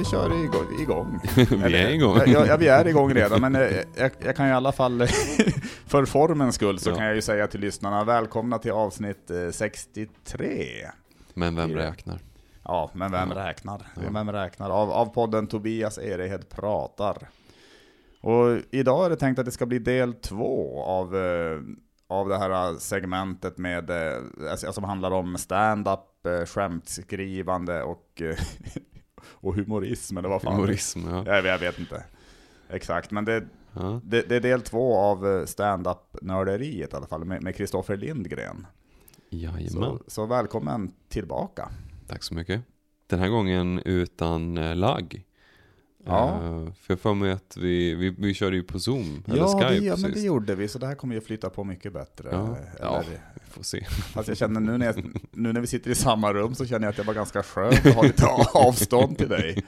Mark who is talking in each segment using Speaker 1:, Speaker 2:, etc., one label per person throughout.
Speaker 1: vi kör igång. igång.
Speaker 2: vi är igång.
Speaker 1: Ja, ja, vi är igång redan, men eh, jag, jag kan i alla fall för formens skull så
Speaker 2: Ja.
Speaker 1: kan jag ju säga till lyssnarna, välkomna till avsnitt eh, 63.
Speaker 2: Men vem räknar?
Speaker 1: Ja, men vem
Speaker 2: Ja.
Speaker 1: räknar? Vem räknar? Av, av podden Tobias Erehed pratar. Och idag är det tänkt att det ska bli del två av, eh, av det här segmentet med, eh, alltså, som handlar om stand-up, eh, skämtskrivande och, eh, och humorism, eller vad fan?
Speaker 2: Humorism, ja.
Speaker 1: Jag, jag vet inte exakt, men det,
Speaker 2: ja.
Speaker 1: det, det är del två av eh, stand-up-nörderiet i alla fall, med Kristoffer Lindgren.
Speaker 2: Jajamän.
Speaker 1: Så, så välkommen tillbaka.
Speaker 2: Tack så mycket. Den här gången utan eh, lagg.
Speaker 1: Ja.
Speaker 2: Eh, för jag får mig att vi, vi, vi körde ju på Zoom, eller
Speaker 1: Ja,
Speaker 2: Skype
Speaker 1: det, ja men det gjorde vi, så det här kommer ju flyta på mycket bättre.
Speaker 2: Ja,
Speaker 1: Eller,
Speaker 2: ja. Vi får se.
Speaker 1: Fast jag känner nu när, jag, nu när vi sitter i samma rum så känner jag att det var ganska skönt att ha lite avstånd till dig.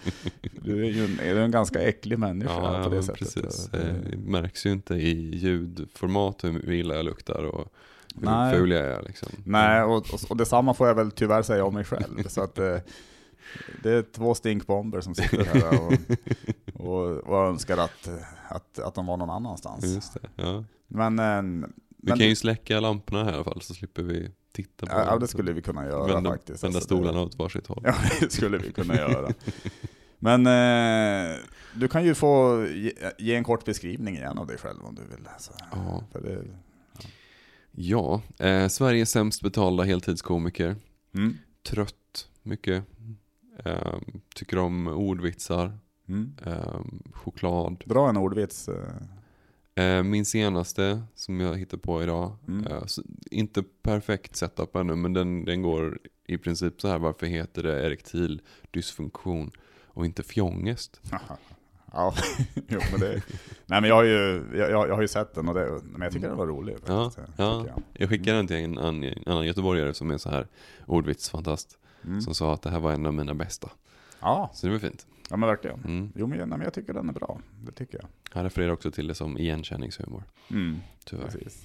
Speaker 1: Du är ju en, är en ganska äcklig människa
Speaker 2: Ja,
Speaker 1: på det sättet.
Speaker 2: precis.
Speaker 1: Så,
Speaker 2: Eh, Det märks ju inte i ljudformat hur illa jag luktar och hur
Speaker 1: Nej.
Speaker 2: ful jag är liksom.
Speaker 1: Nej, och, och, och detsamma får jag väl tyvärr säga om mig själv. Så att, eh, det är två stinkbomber som sitter här och, och, och önskar att, att, att de var någon annanstans.
Speaker 2: Just det. Ja.
Speaker 1: Men, eh,
Speaker 2: Vi
Speaker 1: men
Speaker 2: kan ju släcka lamporna här i alla fall så slipper vi titta på
Speaker 1: ja, ja,
Speaker 2: dem.
Speaker 1: det skulle vi kunna göra
Speaker 2: vända,
Speaker 1: faktiskt.
Speaker 2: Vända
Speaker 1: Alltså, det-
Speaker 2: stolarna åt varsitt håll.
Speaker 1: Ja, det skulle vi kunna göra. Men eh, du kan ju få ge, ge en kort beskrivning igen av dig själv om du vill. Alltså,
Speaker 2: Ja.
Speaker 1: det,
Speaker 2: Ja, eh, Sveriges sämst betalda heltidskomiker.
Speaker 1: mm,
Speaker 2: Trött mycket. Eh, tycker om ordvitsar.
Speaker 1: mm.
Speaker 2: Eh, choklad.
Speaker 1: Dra en ordvits. eh.
Speaker 2: Eh, min senaste som jag hittade på idag.
Speaker 1: Mm.
Speaker 2: Eh, inte perfekt setup ännu men den, den går i princip så här. Varför heter det erektil dysfunktion och inte fjångest?
Speaker 1: ja, jo, men det, nej men jag har ju, jag, jag har ju sett den och det, men jag tycker den var rolig.
Speaker 2: Ja,
Speaker 1: faktiskt,
Speaker 2: ja.
Speaker 1: tycker jag.
Speaker 2: Jag skickade den till en annan, en annan göteborgare som är så här ordvitsfantast.
Speaker 1: Mm.
Speaker 2: Som sa att det här var en av mina bästa.
Speaker 1: Ja,
Speaker 2: Så det var fint.
Speaker 1: ja, men verkligen.
Speaker 2: Mm.
Speaker 1: Jo, men, jag- nej, men jag tycker den är bra. Det tycker jag.
Speaker 2: Han refererar också till det som igenkänningshumor.
Speaker 1: Mm,
Speaker 2: Tyvärr.
Speaker 1: precis.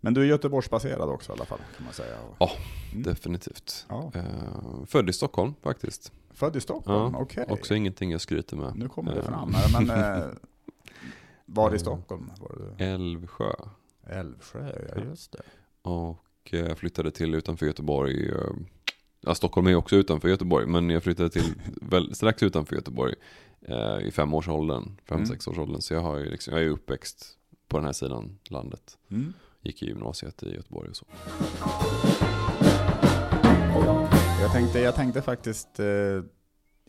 Speaker 1: Men du är Göteborgsbaserad också i alla fall, kan man säga.
Speaker 2: Ja,
Speaker 1: Mm.
Speaker 2: Definitivt.
Speaker 1: Ja.
Speaker 2: Eh, född i Stockholm faktiskt.
Speaker 1: Född i Stockholm,
Speaker 2: Ja,
Speaker 1: okej.
Speaker 2: Också ingenting jag skryter med.
Speaker 1: Nu kommer det
Speaker 2: Eh,
Speaker 1: fram här, men eh, var i Stockholm var du?
Speaker 2: Älvsjö.
Speaker 1: Älvsjö, ja just det.
Speaker 2: Och jag flyttade till utanför Göteborg. Ja, Stockholm är också utanför Göteborg. Men jag flyttade till väl, strax utanför Göteborg. Eh, I femårsåldern, fem,
Speaker 1: Mm.
Speaker 2: sexårsåldern. Så jag, har ju liksom, jag är uppväxt på den här sidan landet.
Speaker 1: Mm.
Speaker 2: Gick i gymnasiet i Göteborg och så.
Speaker 1: Jag, tänkte, jag tänkte faktiskt, eh,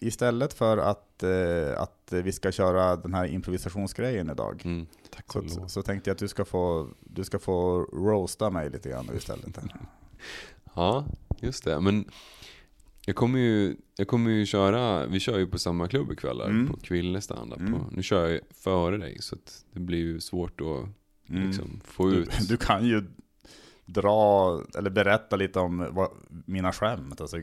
Speaker 1: istället för att, eh, att vi ska köra den här improvisationsgrejen idag,
Speaker 2: Mm,
Speaker 1: så, så, så tänkte jag att du ska, få, du ska få roasta mig lite grann istället.
Speaker 2: Ja, just det. Men jag kommer ju, jag kommer ju köra, vi kör ju på samma klubb ikväll
Speaker 1: Mm.
Speaker 2: på Kville standup.
Speaker 1: Mm.
Speaker 2: Nu kör jag före dig så det blir ju svårt att
Speaker 1: Mm.
Speaker 2: liksom, få
Speaker 1: Du,
Speaker 2: ut.
Speaker 1: du kan ju dra, eller berätta lite om vad, mina skämt. Alltså,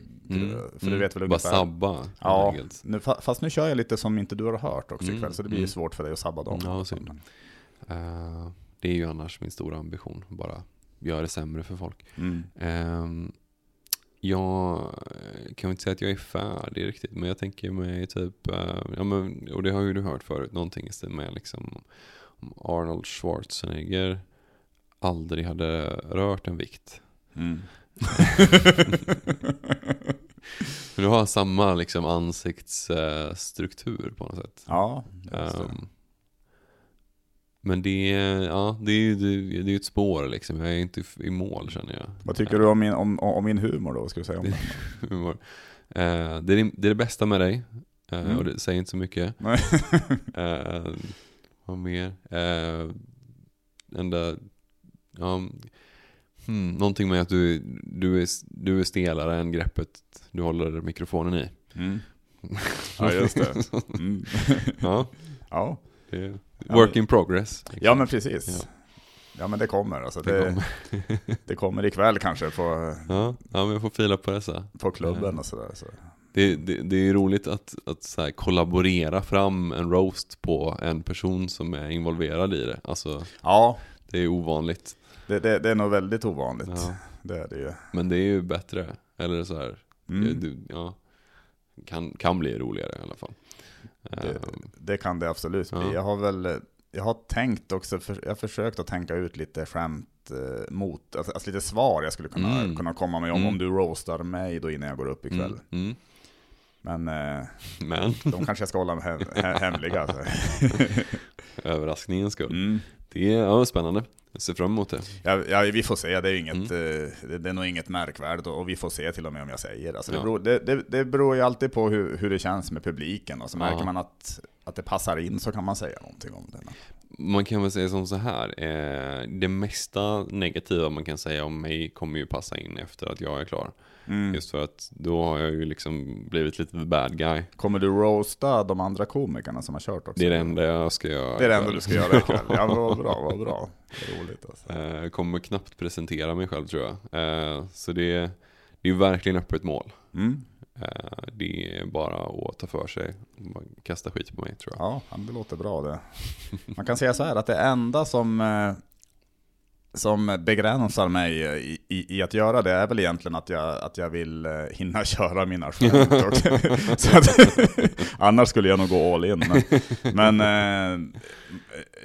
Speaker 1: för du vet väl
Speaker 2: Bara
Speaker 1: ungefär.
Speaker 2: sabba helt
Speaker 1: Ja, nu, fa- fast nu kör jag lite som inte du har hört också
Speaker 2: Mm,
Speaker 1: ikväll, så det blir ju
Speaker 2: mm.
Speaker 1: svårt för dig att sabba dem.
Speaker 2: Ja, synd. Eh, det är ju annars min stora ambition, bara göra det sämre för folk.
Speaker 1: Mm.
Speaker 2: Jag kan inte säga att jag är färdig riktigt, men jag tänker mig typ, eh, ja, men, och det har ju du hört förut, någonting i stil med liksom om Arnold Schwarzenegger aldrig hade rört en vikt.
Speaker 1: Mm.
Speaker 2: Men du har samma liksom ansiktsstruktur på något sätt.
Speaker 1: ja.
Speaker 2: Ehm, men det, är- ja, det är ju det, det är ett spår liksom. Jag är inte i mål känner jag.
Speaker 1: Vad tycker du om min, om, om min humor då? Ska vi säga om?
Speaker 2: Humor. Eh, det, är, det är det bästa med dig. Eh,
Speaker 1: Mm.
Speaker 2: Och det säger inte så mycket.
Speaker 1: Nej.
Speaker 2: Eh, vad mer? Uh, enda, ja, hmm, någonting med att du, du, är, du är stelare än greppet du håller mikrofonen i.
Speaker 1: Mm. Ja, just det. Mm.
Speaker 2: ja,
Speaker 1: Ja.
Speaker 2: det work in progress.
Speaker 1: ja, men precis.
Speaker 2: Ja.
Speaker 1: Ja, men det kommer. Alltså,
Speaker 2: Det
Speaker 1: det,
Speaker 2: kommer.
Speaker 1: det kommer ikväll kanske på,
Speaker 2: Ja, ja, men jag får fila på dessa.
Speaker 1: på klubben och sådär. Så.
Speaker 2: Det, det, det är roligt att, att så kollaborera fram en roast på en person som är involverad i det. Alltså,
Speaker 1: Ja,
Speaker 2: det är ovanligt.
Speaker 1: det, det, det är nog väldigt ovanligt.
Speaker 2: Ja.
Speaker 1: Det är det ju.
Speaker 2: Men det är ju bättre. Eller så här,
Speaker 1: Mm.
Speaker 2: du, ja, kan, kan bli roligare i alla fall.
Speaker 1: Det,
Speaker 2: Ehm,
Speaker 1: det kan det absolut bli.
Speaker 2: Ja.
Speaker 1: Jag har väl jag har tänkt också, jag har försökt att tänka ut lite skämt eh, mot, alltså, alltså lite svar jag skulle kunna,
Speaker 2: Mm.
Speaker 1: kunna komma med om,
Speaker 2: Mm.
Speaker 1: om du roastar mig då innan jag går upp ikväll.
Speaker 2: mm, mm.
Speaker 1: Men eh,
Speaker 2: Men,
Speaker 1: de kanske jag ska hålla hem, he, hemliga. Alltså.
Speaker 2: överraskningens skull. Det är ja, spännande. Jag ser fram emot det.
Speaker 1: Ja, ja, vi får se, det är, inget,
Speaker 2: Mm.
Speaker 1: eh, det, det är nog inget märkvärdigt och, vi får se till och med om jag säger. Alltså, det,
Speaker 2: Ja.
Speaker 1: beror, det, det, det beror ju alltid på hur, hur det känns med publiken och så märker
Speaker 2: Ja.
Speaker 1: man att, att det passar in så kan man säga någonting om det.
Speaker 2: Man kan väl säga som så här. Eh, det mesta negativa man kan säga om mig kommer ju passa in efter att jag är klar.
Speaker 1: Mm.
Speaker 2: Just för att då har jag ju liksom blivit lite the bad guy.
Speaker 1: Kommer du roasta de andra komikerna som har kört också?
Speaker 2: Det är det enda jag ska göra.
Speaker 1: Det är det enda du ska göra ikväll. Ja, bra, vad bra. Roligt alltså.
Speaker 2: Eh, Jag kommer knappt presentera mig själv tror jag. Eh, Så det är, det är verkligen öppet mål.
Speaker 1: Mm.
Speaker 2: Eh, Det är bara att ta för sig. Kasta skit på mig tror jag.
Speaker 1: Ja, det låter bra det. Man kan säga så här att det enda som, som begränsar mig i, i, i att göra det är väl egentligen att jag, att jag vill eh, hinna köra mina skämt annars skulle jag nog gå all in. Men, men eh,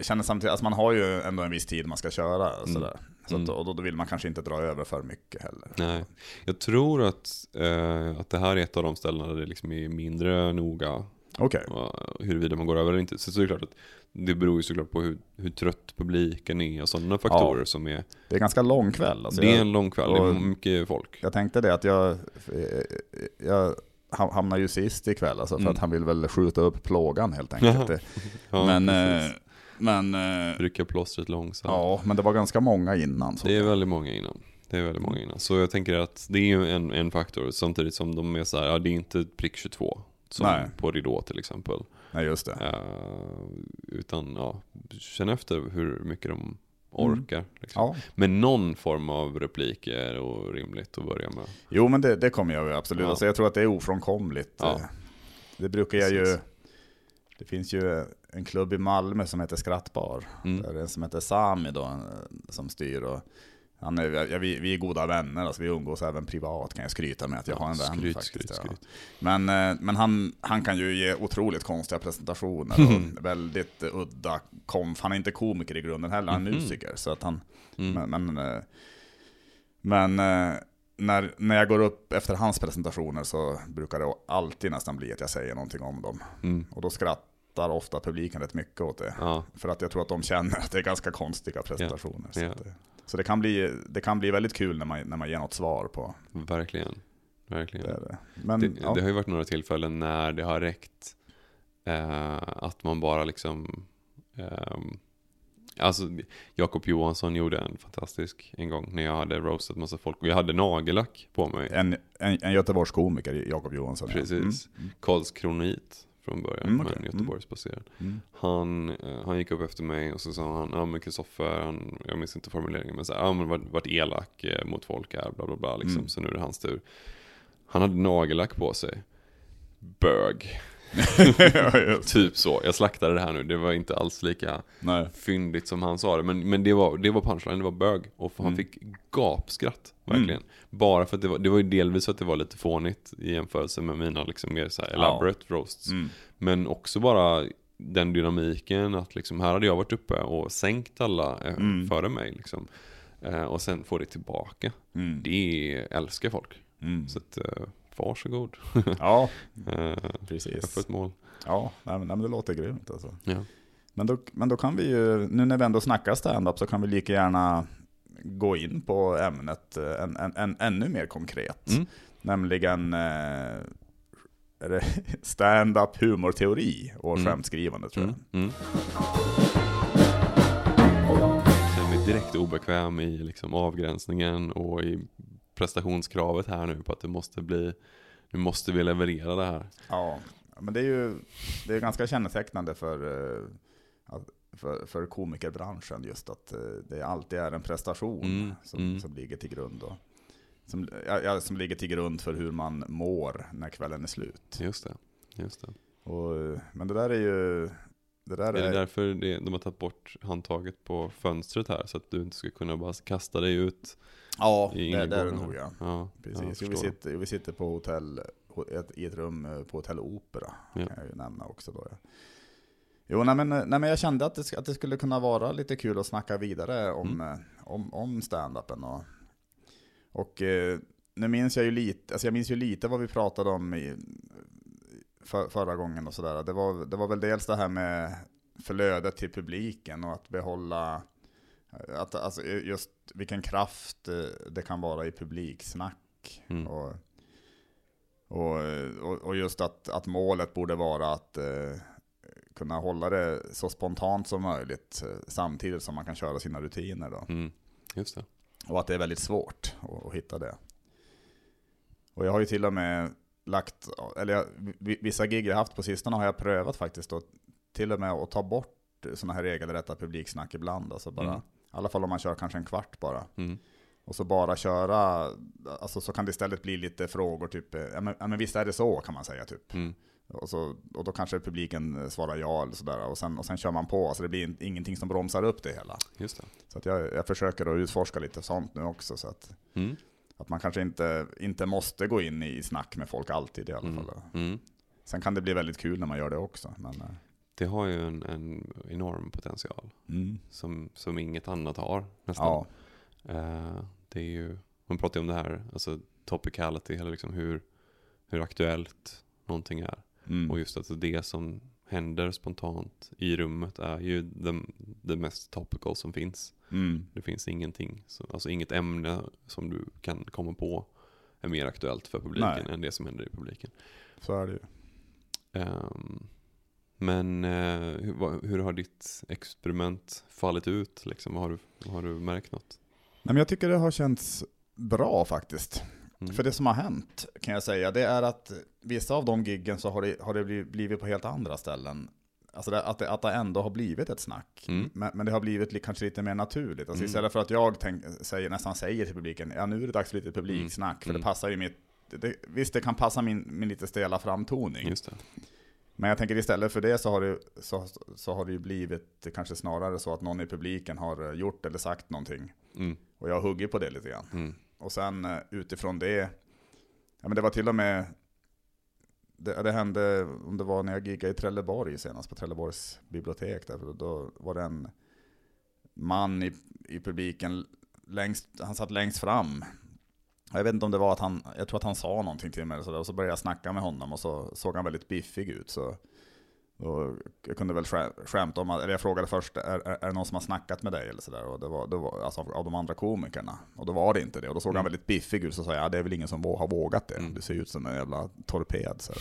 Speaker 1: känner samtidigt, alltså man har ju ändå en viss tid man ska köra.
Speaker 2: Mm.
Speaker 1: Sådär. Så att,
Speaker 2: Mm.
Speaker 1: och då, då vill man kanske inte dra över för mycket heller.
Speaker 2: Nej, jag tror att, eh, att det här är ett av de ställena där det liksom är mindre noga
Speaker 1: Okej,
Speaker 2: eh, huruvida man går över eller inte. Så, så är det klart att det beror ju såklart på hur, hur trött publiken är och sådana faktorer som är.
Speaker 1: det är ganska lång kväll. Alltså
Speaker 2: det är
Speaker 1: jag-
Speaker 2: en lång kväll, det är mycket folk.
Speaker 1: Jag tänkte det att jag, jag ham- hamnar ju sist ikväll alltså, för
Speaker 2: Mm.
Speaker 1: att han vill väl skjuta upp plågan helt enkelt.
Speaker 2: Ja,
Speaker 1: men,
Speaker 2: precis.
Speaker 1: eh, men, eh,
Speaker 2: Rycka plåstret långsamt.
Speaker 1: ja, men det var ganska många innan. Så.
Speaker 2: Det är väldigt många innan. Det är väldigt många innan. Så jag tänker att det är ju en, en faktor samtidigt som de är så här, ja det är inte prick 22. Som
Speaker 1: Nej.
Speaker 2: på Ridå till exempel.
Speaker 1: Nej, just det.
Speaker 2: Eh, utan ja, känn efter hur mycket de orkar. Liksom.
Speaker 1: Ja.
Speaker 2: Men någon form av replik är rimligt att börja med.
Speaker 1: Jo, men det, det kommer jag ju absolut.
Speaker 2: Ja.
Speaker 1: Alltså, jag tror att det är ofrånkomligt.
Speaker 2: Ja.
Speaker 1: Eh, Det brukar jag ju...
Speaker 2: Precis.
Speaker 1: Det finns ju en klubb i Malmö som heter Skrattbar.
Speaker 2: Mm.
Speaker 1: Där är en som heter Sami då, som styr. Och han är, ja, vi, vi är goda vänner, alltså vi umgås även privat kan jag skryta med att jag har en vän
Speaker 2: skryt,
Speaker 1: faktiskt.
Speaker 2: skryt,
Speaker 1: ja.
Speaker 2: skryt.
Speaker 1: Men, eh, men han, han kan ju ge otroligt konstiga presentationer
Speaker 2: Mm.
Speaker 1: och väldigt eh, udda konf. Han är inte komiker i grunden heller, han är
Speaker 2: Mhm.
Speaker 1: musiker. Så att han,
Speaker 2: Mm.
Speaker 1: men men, eh, men eh, när, när jag går upp efter hans presentationer så brukar det alltid nästan bli att jag säger någonting om dem.
Speaker 2: Mm.
Speaker 1: Och då skrattar ofta publiken rätt mycket åt det.
Speaker 2: Ja,
Speaker 1: För att jag tror att de känner att det är ganska konstiga presentationer.
Speaker 2: Ja.
Speaker 1: att det, så det, kan bli, det kan bli väldigt kul när man, när man ger något svar på
Speaker 2: verkligen. Verkligen.
Speaker 1: det. Det. Men,
Speaker 2: Det,
Speaker 1: ja.
Speaker 2: det har ju varit några tillfällen när det har räckt eh, att man bara liksom ehm, Alltså Jakob Johansson gjorde en fantastisk en gång när jag hade roastat massa folk och jag hade nagellack på mig.
Speaker 1: En, en, en Göteborgskomiker, Jakob Johansson. ja.
Speaker 2: Precis. Karlskronit från början,
Speaker 1: Mm, okej.
Speaker 2: men Göteborgsbaserad.
Speaker 1: Mm.
Speaker 2: Han, eh, han gick upp efter mig och så sa han, ja men Kristoffer, han, jag minns inte formuleringen, men så ja men varit, varit elak eh, mot folk här, bla bla bla, liksom,
Speaker 1: Mm.
Speaker 2: så nu är det hans tur. Han hade nagellack på sig. Bög.
Speaker 1: Ja.
Speaker 2: Typ så. Jag slaktade det här nu, det var inte alls lika
Speaker 1: Nej.
Speaker 2: fyndigt som han sa det. Men, men det, var, det var punchline, det var bög. Och han
Speaker 1: Mm.
Speaker 2: fick gapskratt, verkligen. Bara för att det var, det var ju delvis att det var lite fånigt i jämförelse med mina liksom mer så här elaborate roasts.
Speaker 1: Mm.
Speaker 2: Men också bara den dynamiken att liksom, här hade jag varit uppe och sänkt alla eh,
Speaker 1: Mm.
Speaker 2: före mig. Liksom. Eh, och sen få det tillbaka.
Speaker 1: Mm.
Speaker 2: Det älskar folk.
Speaker 1: Mm.
Speaker 2: Så att, eh, varsågod.
Speaker 1: Ja,
Speaker 2: Eh,
Speaker 1: precis.
Speaker 2: öppet mål.
Speaker 1: Ja, nej, men, nej, men det låter grymt alltså.
Speaker 2: Ja.
Speaker 1: Men då, men då kan vi ju, nu när vi ändå snackar stand-up så kan vi lika gärna gå in på ämnet eh, en, en, en, ännu mer konkret.
Speaker 2: Mm.
Speaker 1: Nämligen eh, stand-up humorteori och
Speaker 2: Mm.
Speaker 1: skämtskrivande tror jag.
Speaker 2: Mm. Mm. Känner mig direkt obekväm i liksom avgränsningen och i prestationskravet här nu på att det måste bli, nu måste vi leverera det här.
Speaker 1: Ja, men det är ju det är ganska kännetecknande för, eh, för, för komikerbranschen just att eh, det alltid är en prestation
Speaker 2: Mm,
Speaker 1: som,
Speaker 2: mm.
Speaker 1: som ligger till grund. Då. Som, ja, som ligger till grund för hur man mår när kvällen är slut.
Speaker 2: Just det. Just det.
Speaker 1: Och, men det där är ju... Det där
Speaker 2: Är det
Speaker 1: är,
Speaker 2: därför det, de har tagit bort handtaget på fönstret här så att du inte ska kunna bara kasta dig ut
Speaker 1: ja, det, det är det nog ja.
Speaker 2: Ja,
Speaker 1: Precis. vi, sitter, vi sitter på hotell, ett, i ett rum eh, på Hotell Opera,
Speaker 2: Ja.
Speaker 1: kan jag ju nämna också då. Ja. Jo, nej men, nej men jag kände att det, att det skulle kunna vara lite kul att snacka vidare om,
Speaker 2: Mm.
Speaker 1: eh, om, om stand-upen och, och eh, nu minns jag ju lite, alltså jag minns ju lite vad vi pratade om i, för, förra gången och sådär. Det var, det var väl dels det här med flödet till publiken och att behålla, eh, att, alltså just vilken kraft eh, det kan vara i publiksnack.
Speaker 2: Mm.
Speaker 1: Och, och, och, och just att, att målet borde vara att eh, kunna hålla det så spontant som möjligt eh, samtidigt som man kan köra sina rutiner. Då.
Speaker 2: Mm. Just det.
Speaker 1: Och att det är väldigt svårt att, att hitta det. Och jag har ju till och med lagt, eller vissa gig jag haft på sistone har jag prövat faktiskt då, till och med att ta bort sådana här regelrätta publiksnack ibland. Alltså bara,
Speaker 2: Mm.
Speaker 1: I alla fall om man kör kanske en kvart bara.
Speaker 2: Mm.
Speaker 1: Och så bara köra, alltså så kan det istället bli lite frågor typ, ja men, ja, men visst är det så kan man säga typ.
Speaker 2: Mm.
Speaker 1: Och, så, och då kanske publiken svarar ja eller sådär. Och sen, och sen kör man på, alltså det blir in- ingenting som bromsar upp det hela.
Speaker 2: Just det.
Speaker 1: Så att jag, jag försöker att utforska lite sånt nu också. Så att,
Speaker 2: Mm.
Speaker 1: Att man kanske inte, inte måste gå in i snack med folk alltid i alla
Speaker 2: Mm.
Speaker 1: fall.
Speaker 2: Mm.
Speaker 1: Sen kan det bli väldigt kul när man gör det också. Men, eh,
Speaker 2: Det har ju en, en enorm potential som, som inget annat har nästan.
Speaker 1: Ja,
Speaker 2: Eh, det är ju, man pratar ju om det här, alltså topicality, eller liksom hur, hur aktuellt någonting är.
Speaker 1: mm.
Speaker 2: Och just att det som händer spontant i rummet är ju det mest topical som finns.
Speaker 1: Mm.
Speaker 2: Det finns ingenting, så- alltså inget ämne som du kan komma på är mer aktuellt för publiken
Speaker 1: Nej.
Speaker 2: än det som händer i publiken.
Speaker 1: så är det ju.
Speaker 2: Ehm, men eh, hur, hur har ditt experiment fallit ut? Liksom? Har, du, har du märkt något?
Speaker 1: Nej, men jag tycker det har känts bra faktiskt.
Speaker 2: Mm.
Speaker 1: För det som har hänt kan jag säga, det är att vissa av de giggen så har det, har det blivit på helt andra ställen. Alltså det, att, det, att det ändå har blivit ett snack.
Speaker 2: Mm.
Speaker 1: Men, men det har blivit li, kanske lite mer naturligt. Alltså
Speaker 2: Mm.
Speaker 1: Istället för att jag tänk, säger, nästan säger till publiken, ja nu är det dags för lite publiksnack. För
Speaker 2: Mm.
Speaker 1: det passar ju mitt, det, visst det kan passa min, min lite stela framtoning. Men jag tänker istället för det så har det, så, så har det ju blivit kanske snarare så att någon i publiken har gjort eller sagt någonting.
Speaker 2: Mm.
Speaker 1: Och jag har huggit på det lite grann.
Speaker 2: Mm.
Speaker 1: Och sen eh, utifrån det, ja men det var till och med, det, det hände, om det var när jag giggade i Trelleborg senast, på Trelleborgs bibliotek där, då var det en man i, i publiken, längst, han satt längst fram. Jag vet inte om det var att han, jag tror att han sa någonting till mig så, där, och så började jag snacka med honom och så såg han väldigt biffig ut. Så, och jag kunde väl skä- skämta om, eller jag frågade först, är, är, det någon som har snackat med dig? Eller så där, och det var, det var alltså av, de andra komikerna. Och då var det inte det. Och då såg han
Speaker 2: Mm.
Speaker 1: väldigt biffig ut, så sa jag, ja, det är väl ingen som har vågat det.
Speaker 2: Mm.
Speaker 1: Du ser ut som en jävla torped. Så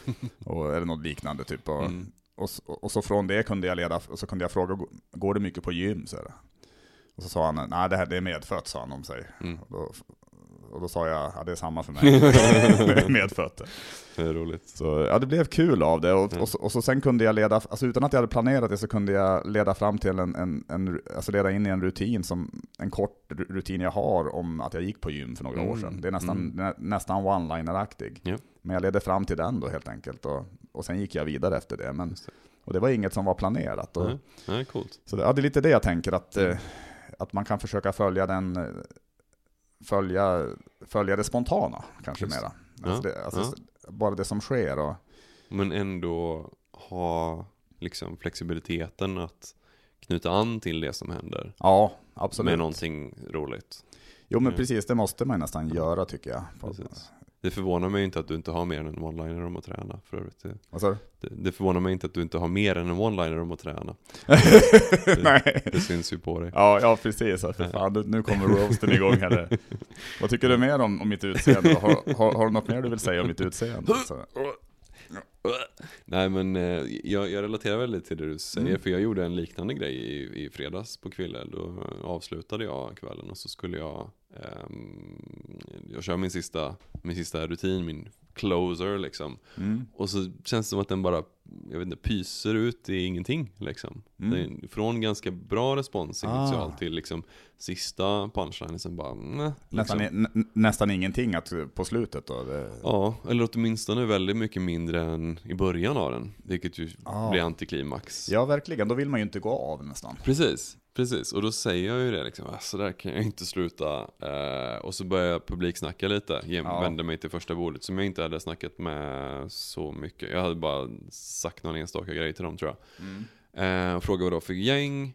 Speaker 1: och, eller något liknande typ. Och,
Speaker 2: Mm.
Speaker 1: och, s- och så från det kunde jag leda, och så kunde jag fråga, går du mycket på gym? Så där. Och så sa han, nej det här det är medfött, sa han om sig.
Speaker 2: Mm.
Speaker 1: Och då, och då sa jag, ja det är samma för mig. Är medfött.
Speaker 2: Det är roligt.
Speaker 1: Så ja, det blev kul av det. Och,
Speaker 2: Mm.
Speaker 1: och, så, och så sen kunde jag leda, alltså utan att jag hade planerat det så kunde jag leda fram till en, en, en alltså leda in i en rutin som, en kort ru- rutin jag har om att jag gick på gym för några år
Speaker 2: Mm.
Speaker 1: sedan. Det är nästan,
Speaker 2: Mm.
Speaker 1: nä, nästan one-liner-aktig.
Speaker 2: Ja.
Speaker 1: Men jag ledde fram till den då helt enkelt. Och, och sen gick jag vidare efter det. Men, och det var inget som var planerat. Och,
Speaker 2: Nej, nej,
Speaker 1: så det, ja, det är lite det jag tänker, att,
Speaker 2: Mm.
Speaker 1: eh, att man kan försöka följa den, eh, följa, följa det spontana kanske
Speaker 2: Just
Speaker 1: mera. Alltså
Speaker 2: Ja,
Speaker 1: det, alltså, Bara det som sker. Och,
Speaker 2: Men ändå ha liksom flexibiliteten att knyta an till det som händer.
Speaker 1: ja, absolut.
Speaker 2: Med någonting roligt.
Speaker 1: Jo men
Speaker 2: Ja.
Speaker 1: precis, det måste man nästan göra tycker jag.
Speaker 2: Precis. Det förvånar mig inte att du inte har mer än en one-liner om att träna för övrigt. Det,
Speaker 1: Vad sa du?
Speaker 2: det, det förvånar mig inte att du inte har mer än en one-liner om att träna.
Speaker 1: Nej.
Speaker 2: Det syns ju på dig.
Speaker 1: Ja, ja precis. För fan, nu- nu kommer roasten igång här. Vad tycker du mer om, om mitt utseende? Har, har, har du något mer du vill säga om mitt utseende? Så,
Speaker 2: Nej men eh, jag, jag relaterar väldigt till det du säger,
Speaker 1: Mm.
Speaker 2: för jag gjorde en liknande grej i, i fredags på kvällen. Då avslutade jag kvällen och så skulle jag, ehm, jag kör min sista, min sista rutin, min closer liksom.
Speaker 1: mm,
Speaker 2: Och så känns det som att den bara, jag vet inte, pyser ut i ingenting liksom.
Speaker 1: Mm.
Speaker 2: Från ganska bra respons initialt
Speaker 1: Ah.
Speaker 2: till liksom sista punchlinen som bara, nej,
Speaker 1: nästan,
Speaker 2: liksom.
Speaker 1: nä- nästan ingenting att, på slutet då? Det,
Speaker 2: Ja, eller åtminstone väldigt mycket mindre än i början av den. Vilket ju
Speaker 1: Ah.
Speaker 2: blir antiklimax.
Speaker 1: Ja, verkligen. Då vill man ju inte gå av nästan.
Speaker 2: Precis. Precis, och då säger jag ju det liksom, "Ah, så där kan jag inte sluta. Eh, och så börjar jag publiksnacka lite, Gem-
Speaker 1: Ja.
Speaker 2: vände mig till första bordet som jag inte hade snackat med så mycket. Jag hade bara sagt någon enstaka grej till dem tror jag.
Speaker 1: Mm.
Speaker 2: Eh, frågade vad var för gäng,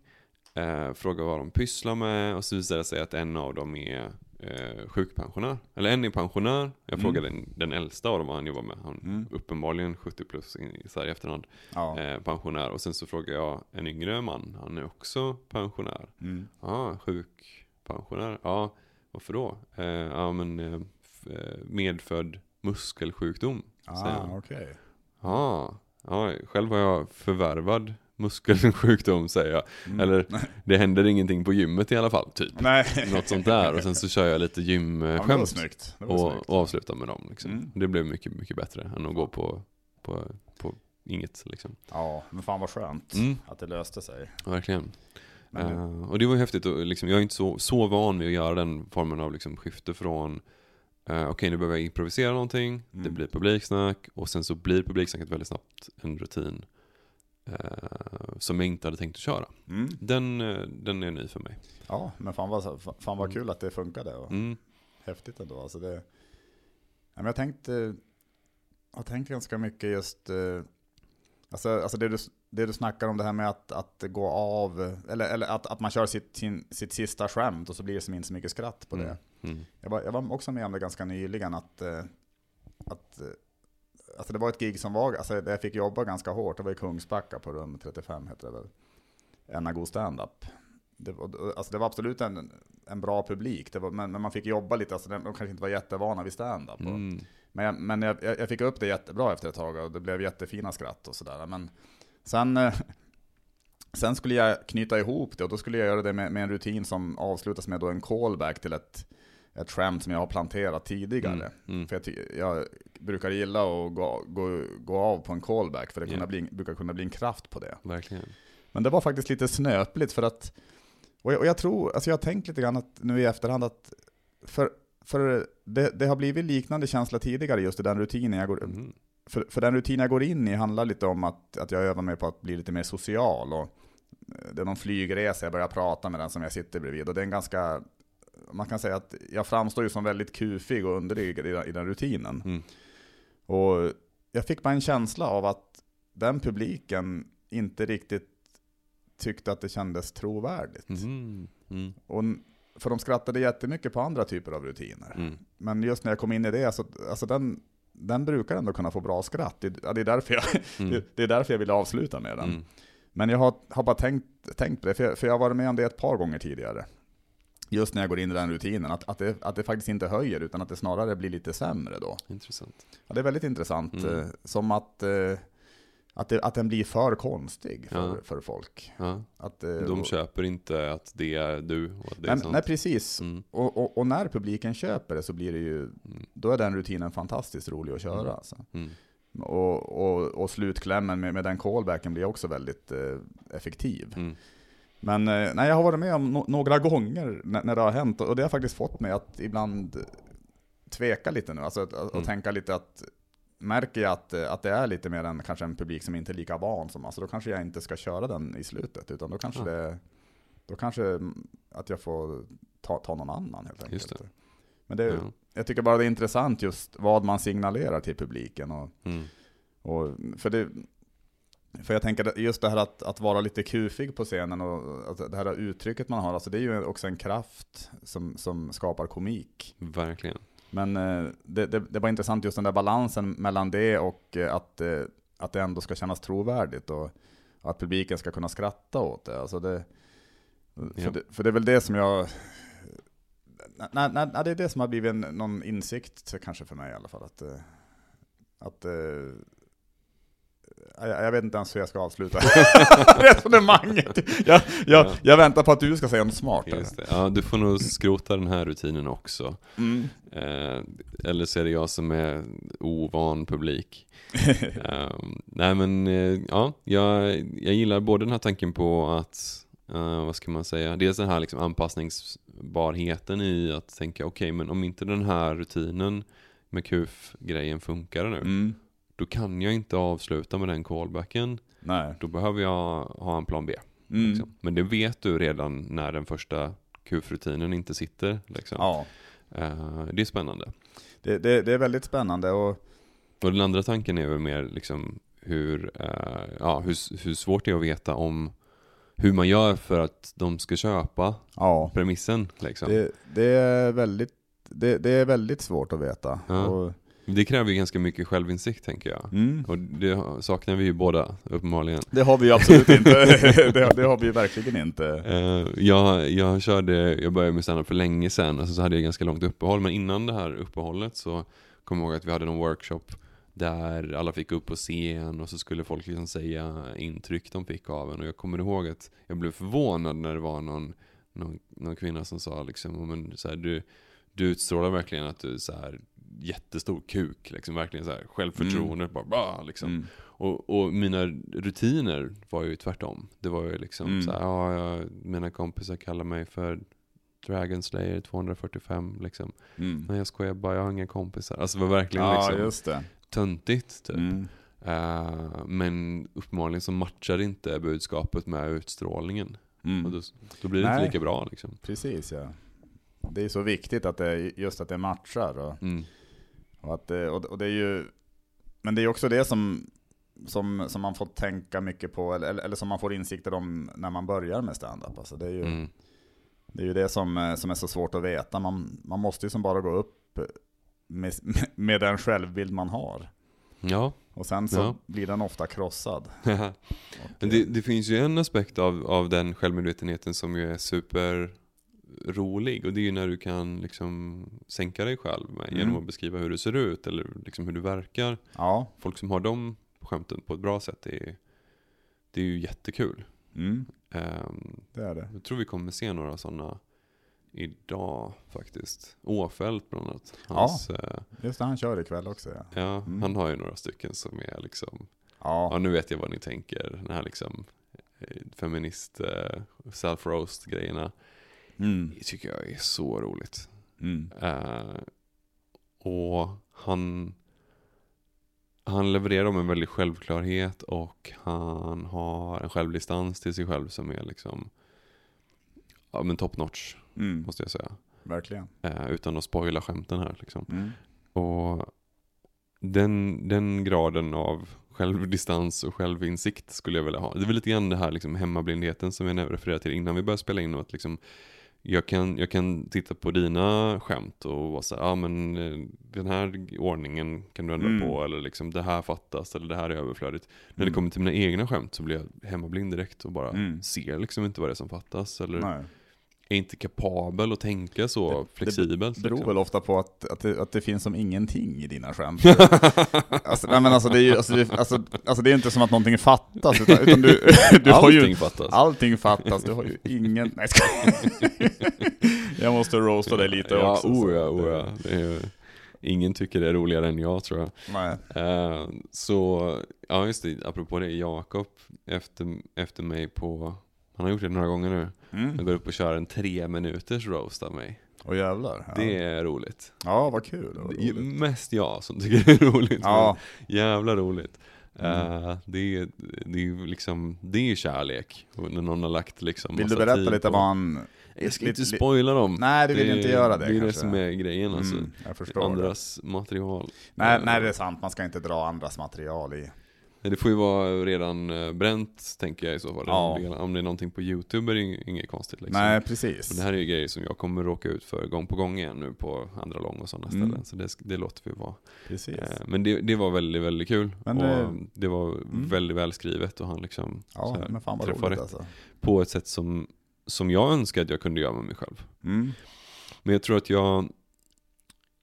Speaker 2: eh, frågade vad de pysslar med och så visade det sig att en av dem är eh, sjukpensionär. Eller en är pensionär, jag
Speaker 1: Mm.
Speaker 2: frågade den, den äldsta av dem vad han jobbar med. Han
Speaker 1: Mm.
Speaker 2: uppenbarligen 70 plus i, så här i efterhand.
Speaker 1: Ja.
Speaker 2: Eh, pensionär. Och sen så frågade jag en yngre man, han är också pensionär.
Speaker 1: Mm.
Speaker 2: Ja, sjukpensionär. Ja, varför då? Eh, ja, men eh, f- eh, medfödd muskelsjukdom.
Speaker 1: Ah, okej.
Speaker 2: Ja, ja, själv har jag förvärvad muskelsjukdom säger jag.
Speaker 1: Mm.
Speaker 2: Eller det händer ingenting på gymmet i alla fall, typ.
Speaker 1: Nej.
Speaker 2: Något sånt där. Och sen så kör jag lite
Speaker 1: Ja,
Speaker 2: gymskämt.
Speaker 1: snyggt.
Speaker 2: och, och avslutar med dem. Liksom.
Speaker 1: Mm.
Speaker 2: Det blev mycket, mycket bättre än att gå på, på, på inget. Liksom.
Speaker 1: Ja, men fan vad skönt
Speaker 2: Mm.
Speaker 1: att det löste sig.
Speaker 2: Verkligen.
Speaker 1: Men,
Speaker 2: Eh, och det var häftigt, och liksom, jag är inte så, så van vid att göra den formen av liksom, skifte från uh, Okej nu behöver jag improvisera någonting, det
Speaker 1: Mm.
Speaker 2: blir publiksnack och sen så blir publiksnacket väldigt snabbt en rutin som jag inte hade tänkt att köra.
Speaker 1: mm.
Speaker 2: Den, eh, den är ny för mig.
Speaker 1: Ja, men fan vad, fan vad kul att det funkade. Och
Speaker 2: Mm.
Speaker 1: Häftigt ändå. Alltså det, jag tänkte, jag har tänkt ganska mycket just, eh, alltså, alltså det, du, det du snackar om det här med att, att gå av, eller, eller att, att man kör sitt, sin, sitt sista skämt och så blir det som inte så mycket skratt på det.
Speaker 2: Mm. Mm.
Speaker 1: Jag var, jag var också med om det ganska nyligen att, eh, att eh, alltså det var ett gig som var, alltså jag fick jobba ganska hårt, det var i Kungsbacka på rum 35 hette det väl. En god standup. Det, var- alltså det var absolut en, en bra publik, var, men, men man fick jobba lite, alltså de kanske inte var jättevana vid standup.
Speaker 2: Mm.
Speaker 1: Men, jag, men jag, jag fick upp det jättebra efter ett tag och det blev jättefina skratt och sådär. Men sen, eh, sen skulle jag knyta ihop det och då skulle jag göra det med, med en rutin som avslutas med en callback till ett, ett skämt som jag har planterat tidigare.
Speaker 2: Mm. Mm.
Speaker 1: För jag, jag brukar gilla att gå, gå, gå av på en callback för det kunna bli, brukar kunna bli en kraft på det.
Speaker 2: Verkligen.
Speaker 1: Men det var faktiskt lite snöpligt för att, och jag, och jag tror, alltså jag har tänkt lite grann att nu i efterhand att, för, för det, det har blivit liknande känsla tidigare just i den rutinen jag går,
Speaker 2: Mm.
Speaker 1: för, för den rutin jag går in i handlar lite om att, att jag övar mig på att bli lite mer social. Och det är någon flygresa, jag börjar prata med den som jag sitter bredvid. Och det är en ganska, man kan säga att jag framstår ju som väldigt kufig och underlig i, den- i den rutinen.
Speaker 2: Mm.
Speaker 1: Och jag fick bara en känsla av att den publiken inte riktigt tyckte att det kändes trovärdigt.
Speaker 2: Mm. Mm.
Speaker 1: Och, för de skrattade jättemycket på andra typer av rutiner.
Speaker 2: Mm.
Speaker 1: Men just när jag kom in i det, så, alltså den, den brukar ändå kunna få bra skratt. Det, det, är därför jag,
Speaker 2: Mm.
Speaker 1: det, är därför jag ville avsluta med den.
Speaker 2: Mm.
Speaker 1: Men jag har, har bara tänkt, tänkt på det, för jag, för jag har varit med om det ett par gånger tidigare. Just när jag går in i den rutinen, att, att, det, att det faktiskt inte höjer, utan att det snarare blir lite sämre då.
Speaker 2: Intressant.
Speaker 1: Ja, det är väldigt intressant.
Speaker 2: Mm.
Speaker 1: eh, Som att, eh, att, det, att den blir för konstig för,
Speaker 2: Ja.
Speaker 1: för folk.
Speaker 2: Ja.
Speaker 1: Att, eh,
Speaker 2: De
Speaker 1: och-
Speaker 2: köper inte att det är du och att det är
Speaker 1: nej,
Speaker 2: sånt.
Speaker 1: nej, precis.
Speaker 2: Mm.
Speaker 1: Och, och, och när publiken köper det så blir det ju,
Speaker 2: Mm.
Speaker 1: då är den rutinen fantastiskt rolig att köra.
Speaker 2: Mm.
Speaker 1: Alltså.
Speaker 2: Mm.
Speaker 1: Och, och, och slutklämmen med, med den callbacken blir också väldigt eh, effektiv. Men eh, nej, jag har varit med om no några gånger när, när det har hänt, och det har faktiskt fått mig att ibland tveka lite nu, alltså att, att,
Speaker 2: Mm.
Speaker 1: och tänka lite att Märker jag att, att det är lite mer en, kanske en publik som inte är lika van som alltså då kanske jag inte ska köra den i slutet, utan då kanske
Speaker 2: Ja.
Speaker 1: det Då kanske mm, att jag får ta, ta någon annan helt enkelt.
Speaker 2: Det.
Speaker 1: Men det,
Speaker 2: Ja.
Speaker 1: jag tycker bara det är intressant just vad man signalerar till publiken. Och,
Speaker 2: Mm.
Speaker 1: och, för, det, för jag tänker just det här att, att vara lite kufig på scenen och att det här uttrycket man har, alltså det är ju också en kraft som, som skapar komik.
Speaker 2: Verkligen.
Speaker 1: Men eh, det, det, det var intressant just den där balansen mellan det och eh, att, eh, att det ändå ska kännas trovärdigt och att publiken ska kunna skratta åt det. Alltså det, för,
Speaker 2: Ja.
Speaker 1: det för det är väl det som jag... Nej, nej, nej, det är det som har blivit en, någon insikt kanske för mig i alla fall. Att, att jag, jag vet inte ens hur jag ska avsluta resonemanget. Jag, jag,
Speaker 2: Ja.
Speaker 1: jag väntar på att du ska säga något smart.
Speaker 2: Ja, du får nog skrota den här rutinen också.
Speaker 1: Mm.
Speaker 2: Eh, eller så är det jag som är ovan publik. Ehm, nej men, eh, ja, jag, jag gillar både den här tanken på att, eh, vad ska man säga, dels den här liksom anpassningsbarheten i att tänka, okej men om inte den här rutinen med QF-grejen funkar nu,
Speaker 1: Mm.
Speaker 2: Då kan jag inte avsluta med den callbacken.
Speaker 1: Nej.
Speaker 2: Då behöver jag ha en plan B.
Speaker 1: Mm.
Speaker 2: Liksom. Men det vet du redan när den första kufrutinen inte sitter. Liksom.
Speaker 1: Ja,
Speaker 2: Eh, det är spännande.
Speaker 1: det, det, det är väldigt spännande och
Speaker 2: Och den andra tanken är väl mer liksom hur, eh, ja, hur, hur svårt det är att veta om hur man gör för att de ska köpa
Speaker 1: ja,
Speaker 2: premissen. Liksom.
Speaker 1: det, det, är väldigt, det, det är väldigt svårt att veta.
Speaker 2: Ja.
Speaker 1: Och,
Speaker 2: Det kräver ju ganska mycket självinsikt tänker jag.
Speaker 1: mm.
Speaker 2: Och det saknar vi ju båda uppenbarligen.
Speaker 1: Det har vi ju absolut inte. det, det har vi ju verkligen inte.
Speaker 2: Eh, jag, jag körde, jag började med standup för länge sedan, och så hade jag ganska långt uppehåll, men innan det här uppehållet så kom jag ihåg att vi hade någon workshop där alla fick upp på scen och så skulle folk liksom säga intryck de fick av en och jag kommer ihåg att jag blev förvånad när det var någon, någon, någon kvinna som sa liksom, "Ja, men, så här, du, du utstrålar verkligen att du så här jättestor kuk, liksom verkligen så här självförtroende, bara, bara liksom.
Speaker 1: Mm.
Speaker 2: Och, och mina rutiner var ju tvärtom. Det var ju liksom
Speaker 1: Mm.
Speaker 2: så här, ja, jag, mina kompisar kallar mig för Dragon Slayer 245 liksom.
Speaker 1: Mm.
Speaker 2: Nej jag skojar bara, jag har inga kompisar. Alltså det var verkligen
Speaker 1: Ja,
Speaker 2: liksom
Speaker 1: just det.
Speaker 2: töntigt typ.
Speaker 1: Mm.
Speaker 2: Eh, men uppenbarligen så matchar inte budskapet med utstrålningen. Och
Speaker 1: Mm.
Speaker 2: då, då blir det inte
Speaker 1: Nej.
Speaker 2: lika bra liksom.
Speaker 1: Precis ja. Det är så viktigt att det, just att det matchar. Och,
Speaker 2: Mm.
Speaker 1: Och, att det, och, och det är ju, men det är också det som, som, som man får tänka mycket på, eller, eller som man får insikter om när man börjar med stand-up. Alltså det, är ju,
Speaker 2: Mm.
Speaker 1: det är ju det som, eh, som är så svårt att veta. Man, man måste ju som bara gå upp med, med den självbild man har.
Speaker 2: Ja,
Speaker 1: Och sen så
Speaker 2: Ja.
Speaker 1: blir den ofta krossad.
Speaker 2: Men det, det finns ju en aspekt av, av den självmedvetenheten som ju är superrolig och det är ju när du kan liksom sänka dig själv med,
Speaker 1: Mm.
Speaker 2: genom att beskriva hur du ser ut eller liksom hur du verkar.
Speaker 1: Ja.
Speaker 2: Folk som har de skämten på ett bra sätt, det är, det är ju jättekul.
Speaker 1: Mm,
Speaker 2: Ehm,
Speaker 1: det är det.
Speaker 2: jag tror vi kommer se några sådana idag faktiskt. Åfält bland annat. Hans, eh,
Speaker 1: Just det, han kör ikväll också ja.
Speaker 2: ja,
Speaker 1: Mm.
Speaker 2: han har ju några stycken som är liksom
Speaker 1: Ja,
Speaker 2: Ja, nu vet jag vad ni tänker. Den här liksom eh, feminist eh, self-roast grejerna.
Speaker 1: Mm,
Speaker 2: Det tycker jag är så roligt.
Speaker 1: mm,
Speaker 2: Eh, och han, han levererar med en väldig självklarhet och han har en självdistans till sig själv som är liksom ja, men top notch
Speaker 1: mm,
Speaker 2: måste jag säga.
Speaker 1: verkligen.
Speaker 2: Eh, utan att spoila skämten här liksom.
Speaker 1: Mm,
Speaker 2: Och den, den graden av självdistans och självinsikt skulle jag vilja ha. Det är väl lite grann det här liksom hemmablindheten som jag refererade till innan vi började spela in. och Att liksom, jag, kan, jag kan titta på dina skämt och vara såhär, ja ah, men eh, den här ordningen kan du ändra
Speaker 1: Mm.
Speaker 2: på. Eller liksom det här fattas eller det här är överflödigt. När det
Speaker 1: Mm.
Speaker 2: kommer till mina egna skämt så blir jag hemmablind direkt och bara
Speaker 1: Mm.
Speaker 2: ser liksom inte vad det är som fattas. Eller
Speaker 1: nej.
Speaker 2: Är inte kapabel att tänka så
Speaker 1: Det-
Speaker 2: flexibelt.
Speaker 1: Det beror
Speaker 2: liksom.
Speaker 1: väl ofta på att, att, det, att det finns som ingenting i dina skämt. alltså, nej, men alltså, det är ju, alltså, det, alltså, alltså det är inte som att någonting fattas, utan, utan du, du har ju...
Speaker 2: Allting fattas.
Speaker 1: Allting fattas, du har ju ingen... Nej, ska... Jag måste roasta dig lite
Speaker 2: ja,
Speaker 1: också.
Speaker 2: Oh ja, oh ja. Ju- ingen tycker det är roligare än jag tror jag.
Speaker 1: Nej.
Speaker 2: Eh, så, ja just det, apropå det, Jakob efter, efter mig på, han har gjort det några gånger nu.
Speaker 1: Mm.
Speaker 2: Han går upp och kör en tre minuters roast av mig.
Speaker 1: Och jävlar. Ja.
Speaker 2: Det är roligt.
Speaker 1: ja, vad kul. Vad
Speaker 2: Det är mest jag som tycker det är roligt.
Speaker 1: Ja,
Speaker 2: Jävla roligt.
Speaker 1: Mm.
Speaker 2: Eh, det, är, det är liksom, det är ju kärlek. När någon har lagt liksom
Speaker 1: vill du berätta lite
Speaker 2: på-
Speaker 1: vad han...
Speaker 2: Jag ska
Speaker 1: lite-
Speaker 2: inte spoila dem.
Speaker 1: Nej, du vill inte göra det
Speaker 2: Det är det
Speaker 1: kanske.
Speaker 2: som är grejen alltså.
Speaker 1: Mm, förstår det.
Speaker 2: Andras material.
Speaker 1: Nej,
Speaker 2: Eh,
Speaker 1: nej, det är sant. Man ska inte dra andras material i.
Speaker 2: Det får ju vara redan eh, bränt, tänker jag i så fall.
Speaker 1: Ja.
Speaker 2: Om det- är någonting på YouTube är det inget konstigt. Liksom.
Speaker 1: Nej,
Speaker 2: Men
Speaker 1: precis.
Speaker 2: det här är ju grejer som jag kommer råka ut för gång på gång igen nu på andra lång och sådana
Speaker 1: Mm.
Speaker 2: ställen. Så det, det låter vi vara.
Speaker 1: Precis.
Speaker 2: Eh, Men det, det var väldigt, väldigt kul.
Speaker 1: Men
Speaker 2: och
Speaker 1: det-
Speaker 2: det var väldigt välskrivet och han liksom
Speaker 1: Ja,
Speaker 2: här,
Speaker 1: men fan vad
Speaker 2: träffade
Speaker 1: roligt alltså.
Speaker 2: på ett sätt som, som jag önskar att jag kunde göra med mig själv.
Speaker 1: Mm.
Speaker 2: Men jag tror att jag,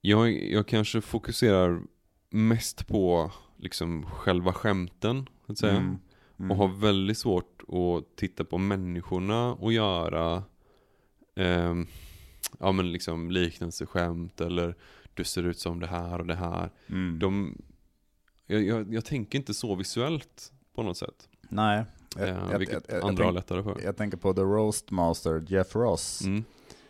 Speaker 2: jag, jag kanske fokuserar mest på liksom själva skämten, så att säga.
Speaker 1: Mm. Mm.
Speaker 2: Och har väldigt svårt att titta på människorna och göra ehm, ja, men liksom liknelseskämt eller du ser ut som det här och det här.
Speaker 1: Mm.
Speaker 2: De, jag, jag, jag tänker inte så visuellt på något sätt.
Speaker 1: Nej. Jag,
Speaker 2: Eh,
Speaker 1: jag,
Speaker 2: vilket
Speaker 1: jag,
Speaker 2: andra har lättare för.
Speaker 1: jag tänker på The Roast Master, Jeff Ross.
Speaker 2: Mm,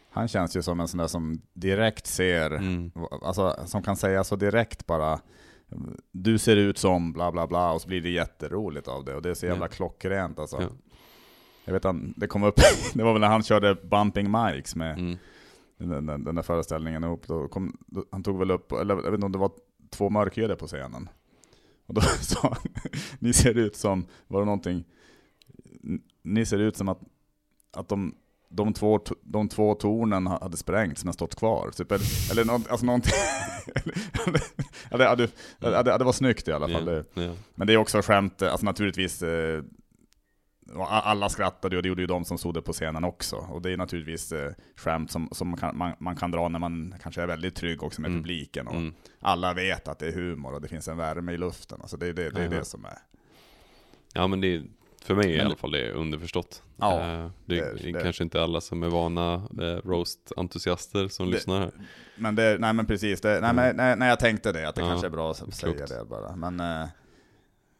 Speaker 1: Han känns ju som en sån där som direkt ser,
Speaker 2: mm,
Speaker 1: alltså som kan säga så direkt bara du ser ut som bla bla bla och så blir det jätteroligt av det och det är så jävla
Speaker 2: Ja.
Speaker 1: klockrent alltså.
Speaker 2: Ja.
Speaker 1: jag vet han, det kom upp, det var väl när han körde Bumping Mics med
Speaker 2: Mm.
Speaker 1: den, den, den där föreställningen ihop. Då kom, då, han tog väl upp, eller jag vet inte om det var två mörkhyade på scenen. Och då sa han, ni ser ut som, var det någonting, ni ser ut som att, att de, de, två, de två tornen hade sprängts men stått kvar. Typ, eller, eller något, alltså någonting. ja, det, det, det, det var snyggt i alla fall.
Speaker 2: Ja, ja.
Speaker 1: men det är också skämt, alltså naturligtvis, eh, alla skrattade och det gjorde ju de som stod där på scenen också. Och det är naturligtvis eh, skämt som, som man, kan, man, man kan dra när man kanske är väldigt trygg också med
Speaker 2: Mm.
Speaker 1: publiken. Och
Speaker 2: Mm.
Speaker 1: alla vet att det är humor och det finns en värme i luften. Alltså det, är det, det är det som är.
Speaker 2: ja men det för mig i
Speaker 1: Men-
Speaker 2: alla fall det är underförstått.
Speaker 1: Ja,
Speaker 2: Eh, det,
Speaker 1: det-
Speaker 2: är
Speaker 1: det-
Speaker 2: kanske inte alla som är vana eh, roast-entusiaster som
Speaker 1: Det-
Speaker 2: lyssnar här.
Speaker 1: Men det, nej men precis, det, nej,
Speaker 2: Mm.
Speaker 1: men, nej, jag tänkte det, att det
Speaker 2: Ja,
Speaker 1: kanske är bra att säga
Speaker 2: klokt.
Speaker 1: det bara. Men eh,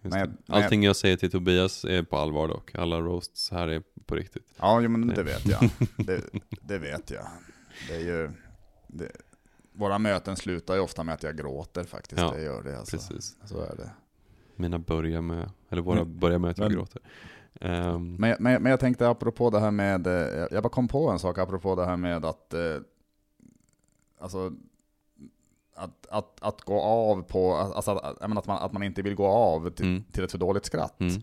Speaker 2: det.
Speaker 1: nej.
Speaker 2: Allting jag säger till Tobias är på allvar dock. Alla roasts här är på riktigt.
Speaker 1: ja, men det vet jag. Det, vet jag. Det är ju, våra möten slutar ju ofta med att jag gråter faktiskt.
Speaker 2: Ja,
Speaker 1: det gör det alltså.
Speaker 2: Precis.
Speaker 1: Så är det.
Speaker 2: Mina börjar med, eller våra
Speaker 1: Men-
Speaker 2: börjar med att jag
Speaker 1: men-
Speaker 2: gråter. Ehm,
Speaker 1: Men, men, men jag tänkte apropå det här med, eh, jag- bara kom på en sak apropå det här med att, eh, alltså, att, att, att gå av på, alltså att, att, man, att man inte vill gå av till,
Speaker 2: Mm.
Speaker 1: till ett för dåligt skratt.
Speaker 2: mm.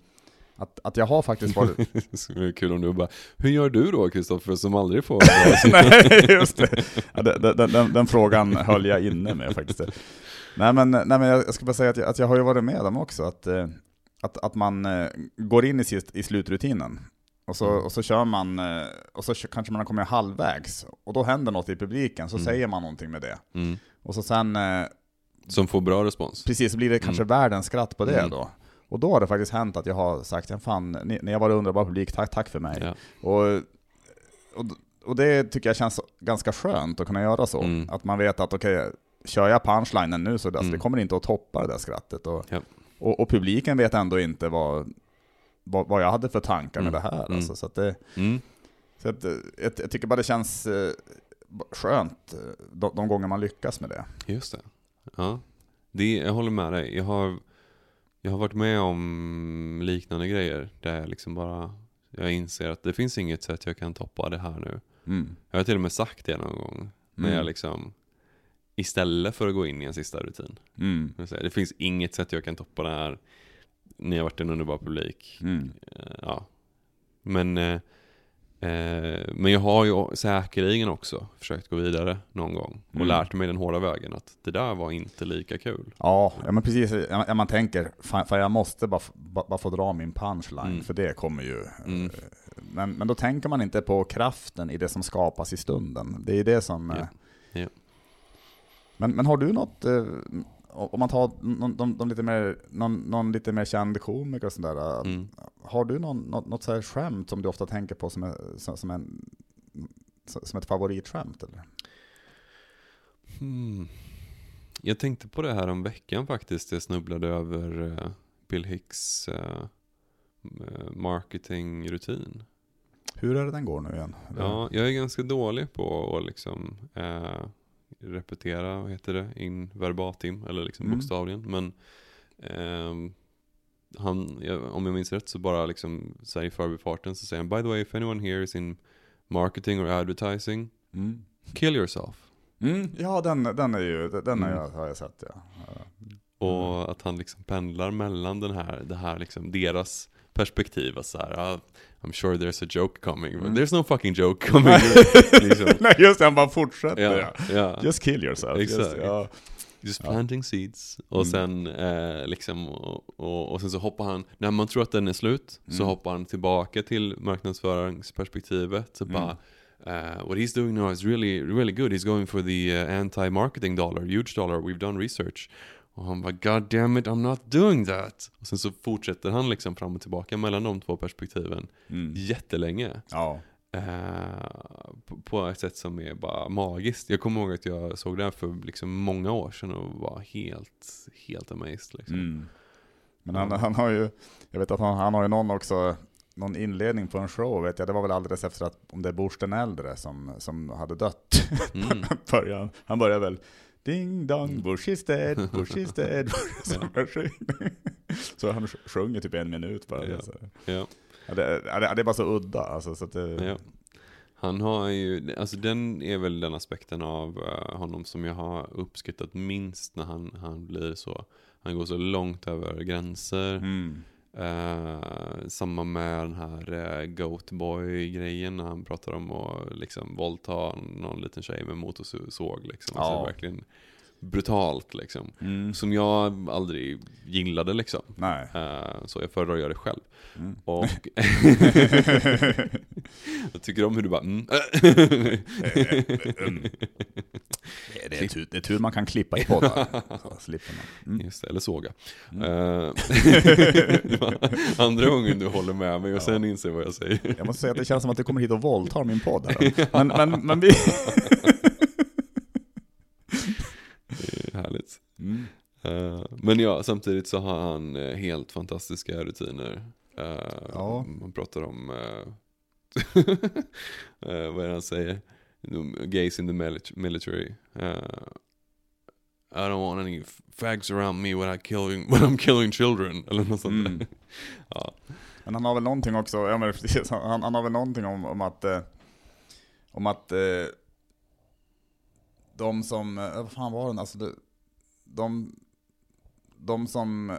Speaker 1: Att, att jag har faktiskt varit,
Speaker 2: Det skulle vara kul om du bara, hur gör du då Kristoffer som aldrig får
Speaker 1: nej just det. Ja, den, den, den, den frågan höll jag inne med faktiskt. Nej men, nej, men jag ska bara säga att jag, att jag har ju varit med om också, att, eh, att, att man eh, går in i, sist, i slutrutinen. Och så,
Speaker 2: Mm.
Speaker 1: och så kör man, eh, och så kanske man har kommit halvvägs, och då händer något i publiken, så
Speaker 2: Mm.
Speaker 1: säger man någonting med det.
Speaker 2: mm.
Speaker 1: Och så sen,
Speaker 2: Som får bra respons.
Speaker 1: precis, så blir det kanske världens skratt på det
Speaker 2: Mm.
Speaker 1: då. Och då har det faktiskt hänt att jag har sagt, ja, fan, ni, ni har varit underbar publik, tack, tack för mig.
Speaker 2: Ja.
Speaker 1: Och, och, och det tycker jag känns ganska skönt att kunna göra så.
Speaker 2: Mm.
Speaker 1: Att man vet att okej, kör jag punchlinen nu så alltså,
Speaker 2: Mm.
Speaker 1: det kommer inte att toppa det där skrattet. Och,
Speaker 2: Ja.
Speaker 1: och, och publiken vet ändå inte vad, vad, vad jag hade för tankar med
Speaker 2: Mm.
Speaker 1: det här.
Speaker 2: Mm.
Speaker 1: Alltså, så att det,
Speaker 2: Mm.
Speaker 1: så att, eh, jag, jag tycker bara det känns eh, skönt eh, de, de gånger man lyckas med det.
Speaker 2: Just det. Ja. det. Jag håller med dig. Jag har, jag har varit med om liknande grejer. Där jag liksom bara, jag inser att det finns inget sätt jag kan toppa det här nu.
Speaker 1: Mm.
Speaker 2: Jag har till och med sagt det någon gång. När
Speaker 1: Mm.
Speaker 2: jag liksom, istället för att gå in i en sista rutin.
Speaker 1: Mm.
Speaker 2: Det finns inget sätt jag kan toppa det här. Ni har varit en underbar publik.
Speaker 1: Mm.
Speaker 2: Eh, Ja. Men, eh, eh, men jag har ju säkerligen också försökt gå vidare någon gång. Och
Speaker 1: Mm.
Speaker 2: lärt mig den hårda vägen att det där var inte lika kul.
Speaker 1: Ja, ja, men precis. Ja, man tänker, fan, fan jag måste bara, bara, få dra min punchline,
Speaker 2: Mm.
Speaker 1: för det kommer ju.
Speaker 2: Mm.
Speaker 1: eh, Men, men då tänker man inte på kraften i det som skapas i stunden. Det är det som... Eh,
Speaker 2: Ja.
Speaker 1: Men, men har du något, eh, om man tar någon, de, de lite mer, någon, någon lite mer känd komiker och sådär,
Speaker 2: Mm.
Speaker 1: har du någon, något, något så här skämt som du ofta tänker på som, är, som, som, en, som ett favoritskämt? Eller?
Speaker 2: Hmm. Jag tänkte på det här om veckan faktiskt. Jag snubblade över eh, Bill Hicks eh, marketingrutin.
Speaker 1: Hur är det den går nu igen?
Speaker 2: Ja, jag är ganska dålig på att liksom eh, repetera, vad heter det, in verbatim, eller liksom
Speaker 1: Mm.
Speaker 2: bokstavligen. Men ehm, han, om jag minns rätt så bara liksom så här i förbifarten så säger han By the way, if anyone here is in marketing or advertising,
Speaker 1: Mm.
Speaker 2: kill yourself.
Speaker 1: Mm, ja, den, den är ju, den har
Speaker 2: Mm.
Speaker 1: jag, har jag sett ja.
Speaker 2: Och att han liksom pendlar mellan den här, det här liksom deras perspektiv. Så här, ah, I'm sure there's a joke coming, but
Speaker 1: Mm.
Speaker 2: there's no fucking joke coming. liksom.
Speaker 1: Nej just det, han bara fortsätter ja,
Speaker 2: ja.
Speaker 1: Just kill yourself. Just,
Speaker 2: Exakt. Just
Speaker 1: Ja.
Speaker 2: planting seeds. Och
Speaker 1: Mm.
Speaker 2: sen eh, liksom, och, och, och sen så hoppar han, när man tror att den är slut, så
Speaker 1: Mm.
Speaker 2: hoppar han tillbaka till marknadsföringsperspektivet. Så
Speaker 1: Mm.
Speaker 2: bara, eh, what he's doing now is really, really good. He's going for the uh, anti-marketing dollar, huge dollar, we've done research. Och han bara, God damn it, I'm not doing that. Och sen så fortsätter han liksom fram och tillbaka mellan de två perspektiven
Speaker 1: Mm.
Speaker 2: jättelänge.
Speaker 1: ja.
Speaker 2: Eh, på, på ett sätt som är bara magiskt. Jag kommer ihåg att jag såg det här för liksom många år sedan och var helt, helt amazed. Liksom.
Speaker 1: Mm. Men han, han har ju, jag vet att han, han har ju någon också, någon inledning på en show vet jag, det var väl alldeles efter att, om det är Bush den äldre som, som hade dött.
Speaker 2: Mm.
Speaker 1: Han börjar väl Ding dong, Bush is dead, Bush is dead. så, han sjunger. typ en minut bara.
Speaker 2: Ja.
Speaker 1: Så.
Speaker 2: Ja.
Speaker 1: Ja, det, det det är bara så udda alltså, så det,
Speaker 2: Ja. Han har ju, alltså den är väl den aspekten av eh, honom som jag har uppskattat minst när han, han blir så, han går så långt över gränser.
Speaker 1: Mm.
Speaker 2: Eh, samma med den här uh, Goatboy-grejen när han pratar om att liksom våldta någon liten tjej med motorsåg liksom.
Speaker 1: Ja.
Speaker 2: Alltså verkligen brutalt liksom.
Speaker 1: Mm.
Speaker 2: Som jag aldrig gillade liksom. Eh, så jag föredrar att göra det själv.
Speaker 1: Mm.
Speaker 2: Och jag tycker om hur du bara mm.
Speaker 1: Mm. Det är, tur, det är tur man kan klippa i poddar. Så slipper man. Mm.
Speaker 2: Just det, eller såga. Det var Andra gången du håller med mig och sen inser vad jag säger.
Speaker 1: Jag måste säga att det känns som att du kommer hit och våldtar min podd här. Men, men, men vi...
Speaker 2: Det är härligt.
Speaker 1: Mm.
Speaker 2: Eh, men ja, samtidigt så har han eh, helt fantastiska rutiner. Eh,
Speaker 1: Ja.
Speaker 2: Man pratar om, eh, vad är det han säger? Gays in the mili- military. I don't want any fags around me when, I killing, when I'm killing children. Eller något sånt
Speaker 1: Mm.
Speaker 2: Ja.
Speaker 1: Men han har väl någonting också, ja men precis, han, han har väl någonting om, om att, om att de som, eh, vad fan var den, alltså det, de, de som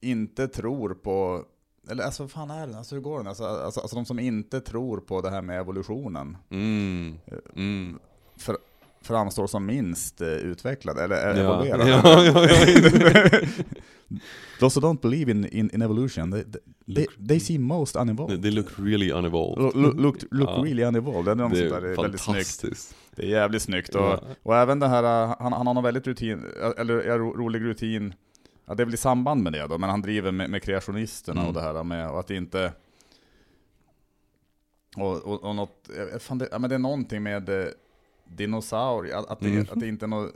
Speaker 1: inte tror på, eller alltså vad fan är den, alltså hur går den? Alltså, alltså, alltså de som inte tror på det här med evolutionen
Speaker 2: Mm. Mm.
Speaker 1: för, framstår som minst eh, utvecklade, eller är
Speaker 2: Ja.
Speaker 1: evolverade.
Speaker 2: Ja, ja, ja.
Speaker 1: Those who don't believe in, in, in evolution, they, they, they seem most unevolved.
Speaker 2: They look really unevolved.
Speaker 1: Look, look, look, look
Speaker 2: Ja.
Speaker 1: really unevolved. Det är,
Speaker 2: Det är
Speaker 1: väldigt snyggt. Det är jävligt snyggt. Och,
Speaker 2: Ja.
Speaker 1: och även det här, uh, han, han har någon väldigt rutin, eller ro, rolig rutin, ja, det är väl i samband med det då, men han driver med, med kreationisterna
Speaker 2: Mm.
Speaker 1: och det här med och att det inte... Och, och, och något, eh, fan det, ja, men det är någonting med dinosaurier, att, att, det,
Speaker 2: Mm.
Speaker 1: att det inte är något...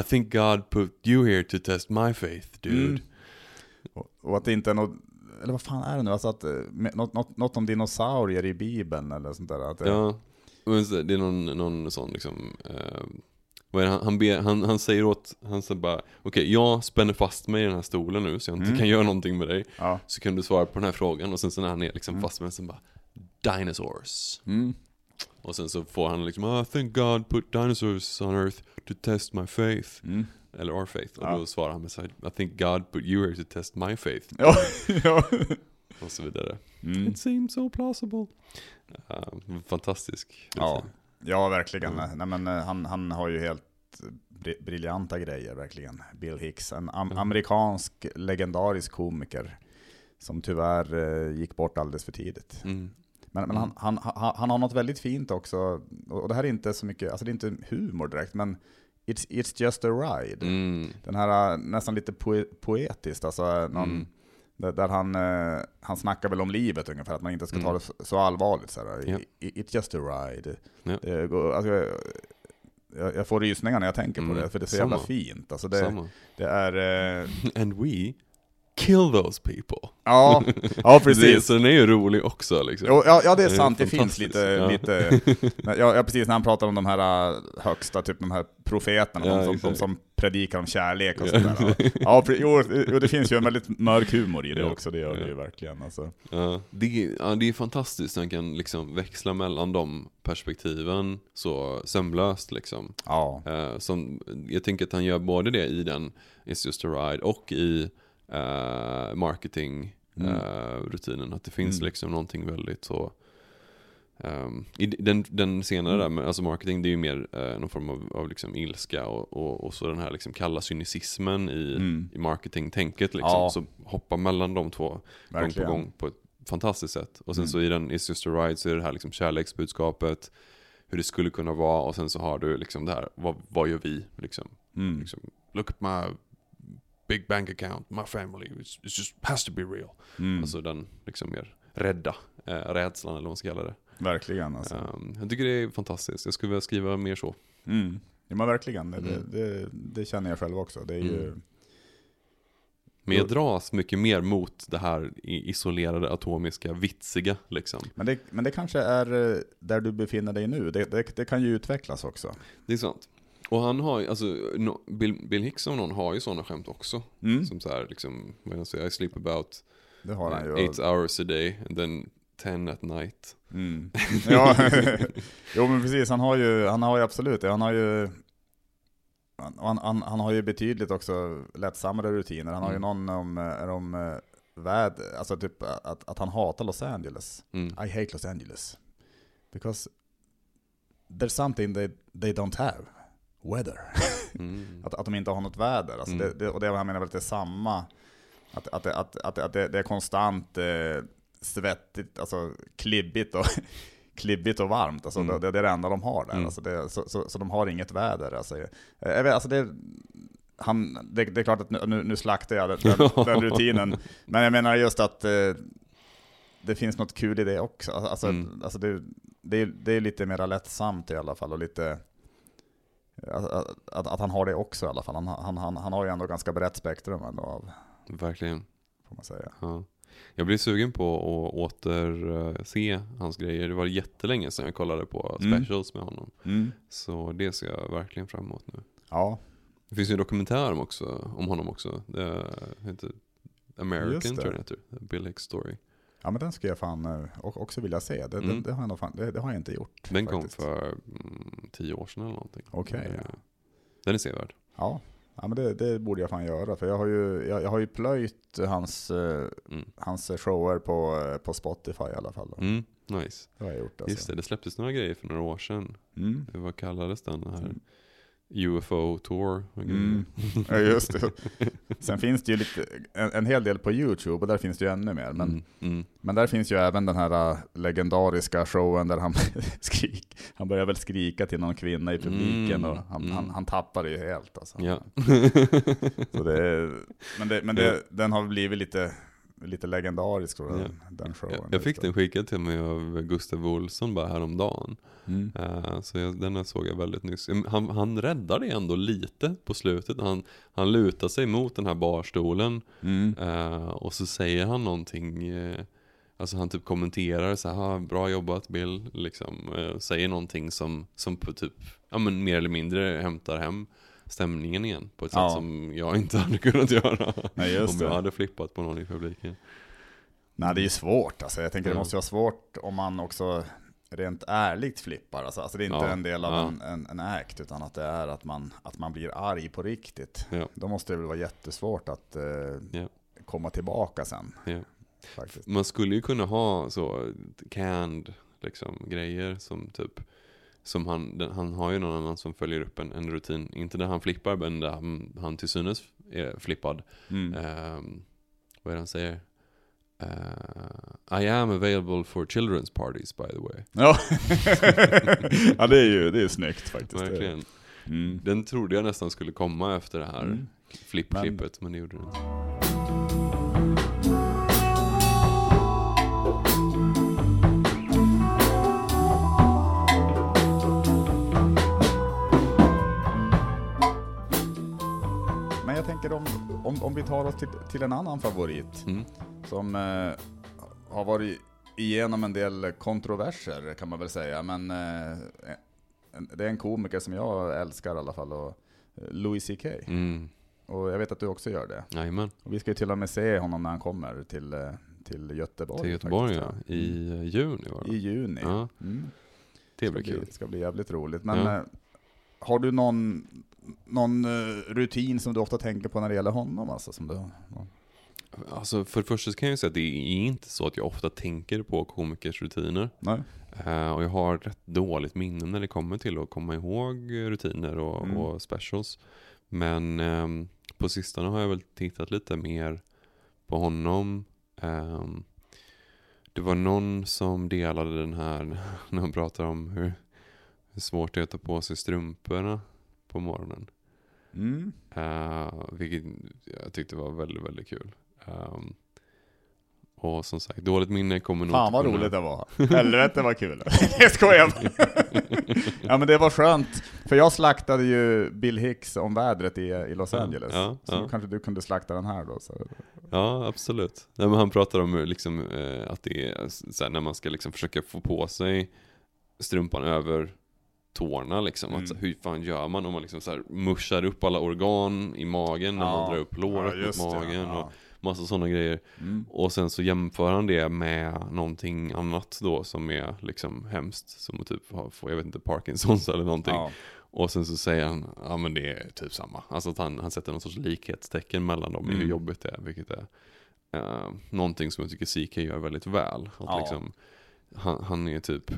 Speaker 2: I think God put you here to test my faith, dude.
Speaker 1: Mm. Och, och att det inte är något, eller vad fan är det nu? Alltså att, eh, med, något, något, något om dinosaurier i bibeln eller sånt där. Att det,
Speaker 2: Ja, det är någon, någon sån liksom, eh, vad är det, han, han, ber, han, han säger åt, han säger bara, okej jag spänner fast mig i den här stolen nu så jag inte
Speaker 1: Mm.
Speaker 2: kan göra någonting med dig.
Speaker 1: ja.
Speaker 2: Så kan du svara på den här frågan och sen så när han är liksom
Speaker 1: Mm.
Speaker 2: fast med den så bara, dinosaurs.
Speaker 1: Mm.
Speaker 2: Och sen så får han liksom, oh, I think God put dinosaurs on earth to test my faith.
Speaker 1: Mm.
Speaker 2: Eller our faith. Och
Speaker 1: Ja.
Speaker 2: då svarar han med så I think God put you here to test my faith.
Speaker 1: Ja, ja.
Speaker 2: Och så vidare.
Speaker 1: Mm.
Speaker 2: It seems so plausible. Uh, fantastisk.
Speaker 1: Ja. Ja, verkligen.
Speaker 2: Mm.
Speaker 1: Nej, men, eh, han, han har ju helt bri- briljanta grejer, verkligen. Bill Hicks, en am amerikansk legendarisk komiker. Som tyvärr eh, gick bort alldeles för tidigt.
Speaker 2: Mm.
Speaker 1: Men, men han, han, han, han har något väldigt fint också, och det här är inte så mycket, alltså det är inte humor direkt, men it's, it's just a ride.
Speaker 2: Mm.
Speaker 1: Den här eh, nästan lite poe poetiskt, alltså eh, någon,
Speaker 2: Mm.
Speaker 1: där, där han, eh, han snackar väl om livet ungefär, att man inte ska ta
Speaker 2: Mm.
Speaker 1: det så, allvarligt. Så här. I- It's just a ride. Det går, alltså, jag, jag, får rysningar när jag tänker på
Speaker 2: Mm,
Speaker 1: det, för det är så jävla
Speaker 2: samma.
Speaker 1: fint. Alltså det, det är... Eh,
Speaker 2: And we kill those people.
Speaker 1: ja, ja,
Speaker 2: Det,
Speaker 1: precis.
Speaker 2: så den är ju rolig också liksom.
Speaker 1: Jo, ja, ja, det är
Speaker 2: Det är
Speaker 1: sant. Det finns lite,
Speaker 2: ja.
Speaker 1: lite ja, ja, precis när han pratar om de här äh, högsta, typ de här profeterna,
Speaker 2: Ja,
Speaker 1: de, som, de som predikar om kärlek och sådär. Ja, pre- jo, det finns ju en väldigt mörk humor i det också, det gör det ju verkligen. Alltså.
Speaker 2: Ja, det, är- ja, det är fantastiskt när han kan liksom växla mellan de perspektiven så sömlöst liksom.
Speaker 1: Ja,
Speaker 2: Eh, som, jag tänker att han gör både det i den It's just a ride och i uh, marketing
Speaker 1: Mm.
Speaker 2: eh, rutinen. Att det finns
Speaker 1: Mm.
Speaker 2: liksom någonting väldigt så ehm, i den, den senare
Speaker 1: Mm.
Speaker 2: där, med, alltså marketing det är ju mer eh, någon form av, av liksom ilska och, och, och så den här liksom kalla cynicismen i,
Speaker 1: Mm.
Speaker 2: i marketingtänket liksom.
Speaker 1: Ja.
Speaker 2: Så hoppa mellan de två gång på
Speaker 1: verkligen.
Speaker 2: gång på ett fantastiskt sätt. Och sen
Speaker 1: Mm.
Speaker 2: så i den It's just a ride så är det här liksom kärleksbudskapet, hur det skulle kunna vara och sen så har du liksom det här, vad, vad gör vi? Liksom,
Speaker 1: Mm.
Speaker 2: liksom, look at my big bank account, my family, it's just has to be real.
Speaker 1: Mm.
Speaker 2: Alltså den liksom mer rädda, eh, rädslan eller vad man ska kalla det.
Speaker 1: Verkligen alltså.
Speaker 2: Ehm, jag tycker det är fantastiskt, jag skulle vilja skriva mer så.
Speaker 1: Mm. Ja men verkligen, det,
Speaker 2: Mm.
Speaker 1: det, det, känner jag själv också. Det är ju...
Speaker 2: Mm. Men jag dras mycket mer mot det här isolerade, atomiska, vitsiga liksom.
Speaker 1: Men, det, men det kanske är eh, där du befinner dig nu, det, det, det kan ju utvecklas också.
Speaker 2: Det är sant. Och han har ju, alltså, no, Bill, Bill Hicks och någon har ju sådana skämt också.
Speaker 1: Mm.
Speaker 2: Som så här, liksom, vad jag säger, I sleep about
Speaker 1: det har han ju.
Speaker 2: Eight hours a day, and then ten at night.
Speaker 1: Mm. Ja, jo men precis, han har ju, han har ju absolut det. Han har ju han, han, han har ju betydligt också lättsammare rutiner. Han har ju
Speaker 2: Mm.
Speaker 1: någon om, om eh, väd, alltså typ att, att han hatar Los Angeles.
Speaker 2: Mm.
Speaker 1: I hate Los Angeles. Because there's something they, they don't have. Weather.
Speaker 2: Mm.
Speaker 1: Att, att de inte har något väder. Alltså
Speaker 2: Mm.
Speaker 1: det, det, och det han menar väl att det är samma. Att, att, att, att, att det, det är konstant eh, svettigt, alltså klibbigt och, klibbigt och varmt. Alltså
Speaker 2: Mm.
Speaker 1: det, det är det enda de har där.
Speaker 2: Mm.
Speaker 1: Alltså det, så, så, så de har inget väder. Alltså, eh, jag vet, alltså det, han, det, är klart att nu, nu- slaktar jag den, den, den rutinen. Men jag menar just att eh, det finns något kul i det också. Alltså,
Speaker 2: Mm.
Speaker 1: alltså det, det, är, det är lite mer lättsamt i alla fall och lite att, att, att han har det också i alla fall. Han, han, han, han har ju ändå ganska brett spektrum ändå av,
Speaker 2: Verkligen.
Speaker 1: får man säga.
Speaker 2: Ja. Jag blir sugen på att återse hans grejer. Det var jättelänge sedan jag kollade på
Speaker 1: Mm.
Speaker 2: specials med honom. Så det ser jag verkligen fram emot nu.
Speaker 1: Ja,
Speaker 2: Det finns ju en dokumentär om, också, om honom också. Det heter American tror jag den heter. Bill Hicks story.
Speaker 1: Ja, men den skulle jag fan eh, också vilja se. Det,
Speaker 2: Mm.
Speaker 1: det, det, har jag nog fan, det, det har jag inte gjort.
Speaker 2: Den kom
Speaker 1: faktiskt.
Speaker 2: för mm, tio år sedan eller någonting.
Speaker 1: Okej,
Speaker 2: Eh,
Speaker 1: ja.
Speaker 2: Den är sevärd.
Speaker 1: Ja, ja men det, det borde jag fan göra. För jag har ju, jag, jag har ju plöjt hans, eh,
Speaker 2: Mm.
Speaker 1: hans shower på, eh, på Spotify i alla fall.
Speaker 2: Mm, nice.
Speaker 1: Det har jag gjort alltså.
Speaker 2: Just det, det släpptes några grejer för några år sedan.
Speaker 1: Mm.
Speaker 2: Vad kallades den? den här
Speaker 1: Mm.
Speaker 2: UFO tour?
Speaker 1: Mm. Ja, just det. Sen finns det ju lite, en, en hel del på YouTube och där finns det ju ännu mer. Men,
Speaker 2: Mm, mm.
Speaker 1: men där finns ju även den här äh, legendariska showen där han, skrik, han börjar väl skrika till någon kvinna i publiken
Speaker 2: Mm,
Speaker 1: och han,
Speaker 2: mm.
Speaker 1: han, han tappar det ju helt. Alltså.
Speaker 2: Ja.
Speaker 1: Så det är, men det, men det, den har blivit lite, lite legendarisk tror jag,
Speaker 2: Ja.
Speaker 1: den showen.
Speaker 2: jag, jag fick den skickad till mig av Gustav Olsson bara häromdagen.
Speaker 1: Mm.
Speaker 2: Uh, så jag, den här såg jag väldigt nyss. Han, han räddade ändå lite på slutet. Han, han lutar sig mot den här barstolen.
Speaker 1: Mm.
Speaker 2: eh, och så säger han någonting. eh, alltså han typ kommenterar så här, "Ah, bra jobbat Bill. Liksom, säger någonting som, som på typ, ja men mer eller mindre hämtar hem stämningen igen. På ett
Speaker 1: Ja.
Speaker 2: sätt som jag inte hade kunnat göra.
Speaker 1: Nej, just
Speaker 2: om jag
Speaker 1: det.
Speaker 2: hade flippat på någon i publiken.
Speaker 1: Nej, det är ju svårt. Alltså. Jag tänker det
Speaker 2: Ja.
Speaker 1: måste vara svårt om man också rent ärligt flippar. Alltså, alltså det är inte
Speaker 2: Ja,
Speaker 1: en del av
Speaker 2: ja.
Speaker 1: en, en, en act, utan att det är att man, att man blir arg på riktigt.
Speaker 2: Ja.
Speaker 1: Då måste det väl vara jättesvårt att eh,
Speaker 2: Ja.
Speaker 1: komma tillbaka sen.
Speaker 2: Man skulle ju kunna ha så canned liksom, grejer som typ som han, den, han har ju någon annan som följer upp en, en rutin, inte där han flippar men där han, han till synes är flippad.
Speaker 1: Mm.
Speaker 2: Ehm, vad är det han säger? Eh, I am available for children's parties by the way.
Speaker 1: Ja. ja, det är ju det är snyggt faktiskt.
Speaker 2: Verkligen.
Speaker 1: Mm.
Speaker 2: Den trodde jag nästan skulle komma efter det här
Speaker 1: Mm.
Speaker 2: flipp-klippet, men det gjorde den inte.
Speaker 1: Tänker om, om, om vi tar oss till, till en annan favorit
Speaker 2: Mm.
Speaker 1: som eh, har varit igenom en del kontroverser kan man väl säga. Men eh, det är en komiker som jag älskar i alla fall. Och, eh, Louis CK.
Speaker 2: Mm.
Speaker 1: Och jag vet att du också gör det.
Speaker 2: Jajamän,
Speaker 1: Och vi ska ju till och med se honom när han kommer till, eh, till Göteborg.
Speaker 2: till Göteborg ja.
Speaker 1: faktiskt,
Speaker 2: I eh, juni var
Speaker 1: I
Speaker 2: det.
Speaker 1: juni.
Speaker 2: Ja,
Speaker 1: Mm.
Speaker 2: det blir
Speaker 1: bli,
Speaker 2: kul.
Speaker 1: ska bli jävligt roligt. Men
Speaker 2: Ja.
Speaker 1: eh, har du någon, någon eh, rutin som du ofta tänker på när det gäller honom? Alltså, som du,
Speaker 2: Alltså för det första kan jag säga att det är inte så att jag ofta tänker på komikers rutiner.
Speaker 1: nej?
Speaker 2: Eh, och jag har rätt dåligt minne när det kommer till att komma ihåg rutiner och,
Speaker 1: Mm.
Speaker 2: och specials. Men ehm, på sistone har jag väl tittat lite mer på honom. Ehm, det var någon som delade den här när han pratar om hur, hur svårt det är att ta på sig strumporna på morgonen.
Speaker 1: Mm.
Speaker 2: Uh, vilket jag tyckte var väldigt, väldigt kul. Ehm, och som sagt, dåligt minne kommer nog
Speaker 1: Fan vad
Speaker 2: kunna-
Speaker 1: roligt det var. Helvete vad kul. Jag skojar. Ja men det var skönt. För jag slaktade ju Bill Hicks om vädret i, i Los Angeles.
Speaker 2: ja,
Speaker 1: så
Speaker 2: ja.
Speaker 1: då kanske du kunde slakta den här då. Så.
Speaker 2: Ja, absolut. Nej, men han pratar om hur liksom, eh, att det är så här, när man ska liksom försöka få på sig strumpan över tårna liksom.
Speaker 1: Mm.
Speaker 2: Att, så hur fan gör man om man liksom så här muschar upp alla organ i magen när man drar upp låret mot
Speaker 1: just det,
Speaker 2: magen.
Speaker 1: ja.
Speaker 2: Och massa sådana grejer.
Speaker 1: Mm.
Speaker 2: Och sen så jämför han det med någonting annat då som är liksom hemskt. Som att typ få, jag vet inte, Parkinsons eller någonting.
Speaker 1: Ja.
Speaker 2: Och sen så säger han, ja men det är typ samma. Alltså att han, han sätter någon sorts likhetstecken mellan dem i hur
Speaker 1: Mm.
Speaker 2: jobbigt det är. Vilket är eh, någonting som jag tycker CK gör väldigt väl. Att
Speaker 1: Ja.
Speaker 2: liksom, han, han är typ,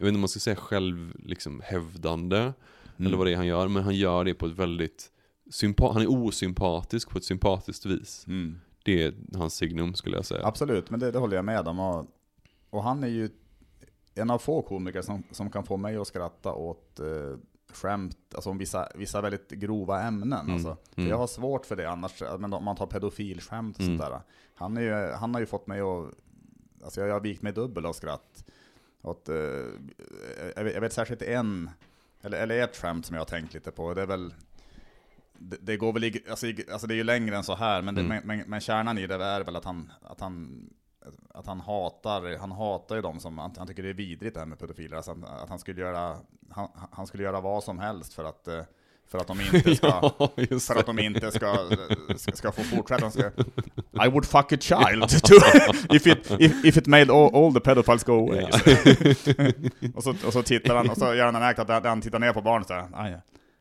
Speaker 2: jag vet inte om man ska säga själv liksom hävdande.
Speaker 1: Mm.
Speaker 2: Eller vad det är han gör. Men han gör det på ett väldigt, sympa- han är osympatisk på ett sympatiskt vis.
Speaker 1: Mm.
Speaker 2: Det är hans signum skulle jag säga.
Speaker 1: Absolut, men det, det håller jag med om. Och, och han är ju en av få komiker som, som kan få mig att skratta åt eh, skämt, alltså om vissa, vissa väldigt grova ämnen.
Speaker 2: Mm,
Speaker 1: Alltså. För
Speaker 2: mm.
Speaker 1: Jag har svårt för det annars, men om man tar pedofilskämt och
Speaker 2: Mm.
Speaker 1: sånt där. Han, är ju, han har ju fått mig att, alltså jag har vikt mig dubbel av skratt. Åt, eh, jag, vet, jag vet särskilt en, eller, eller ett skämt som jag har tänkt lite på, det är väl det, det går väl i, alltså, i, alltså det är ju längre än så här, men, det,
Speaker 2: Mm.
Speaker 1: men, men, men kärnan i det är väl att han, att han, att han hatar, han hatar ju dem som, han, han tycker det är vidrigt det här med pedofiler, alltså att, att han skulle göra, han, han skulle göra vad som helst för att, eh, för att de inte ska,
Speaker 2: ja,
Speaker 1: för att de inte ska, ska, ska få fortsätta. Ska, I would fuck a child to, if, it, if, if it made all, all the pedophiles go away.
Speaker 2: Ja.
Speaker 1: och, så, och så tittar han, och så gör han en act att han tittar ner på barnet så här, "I-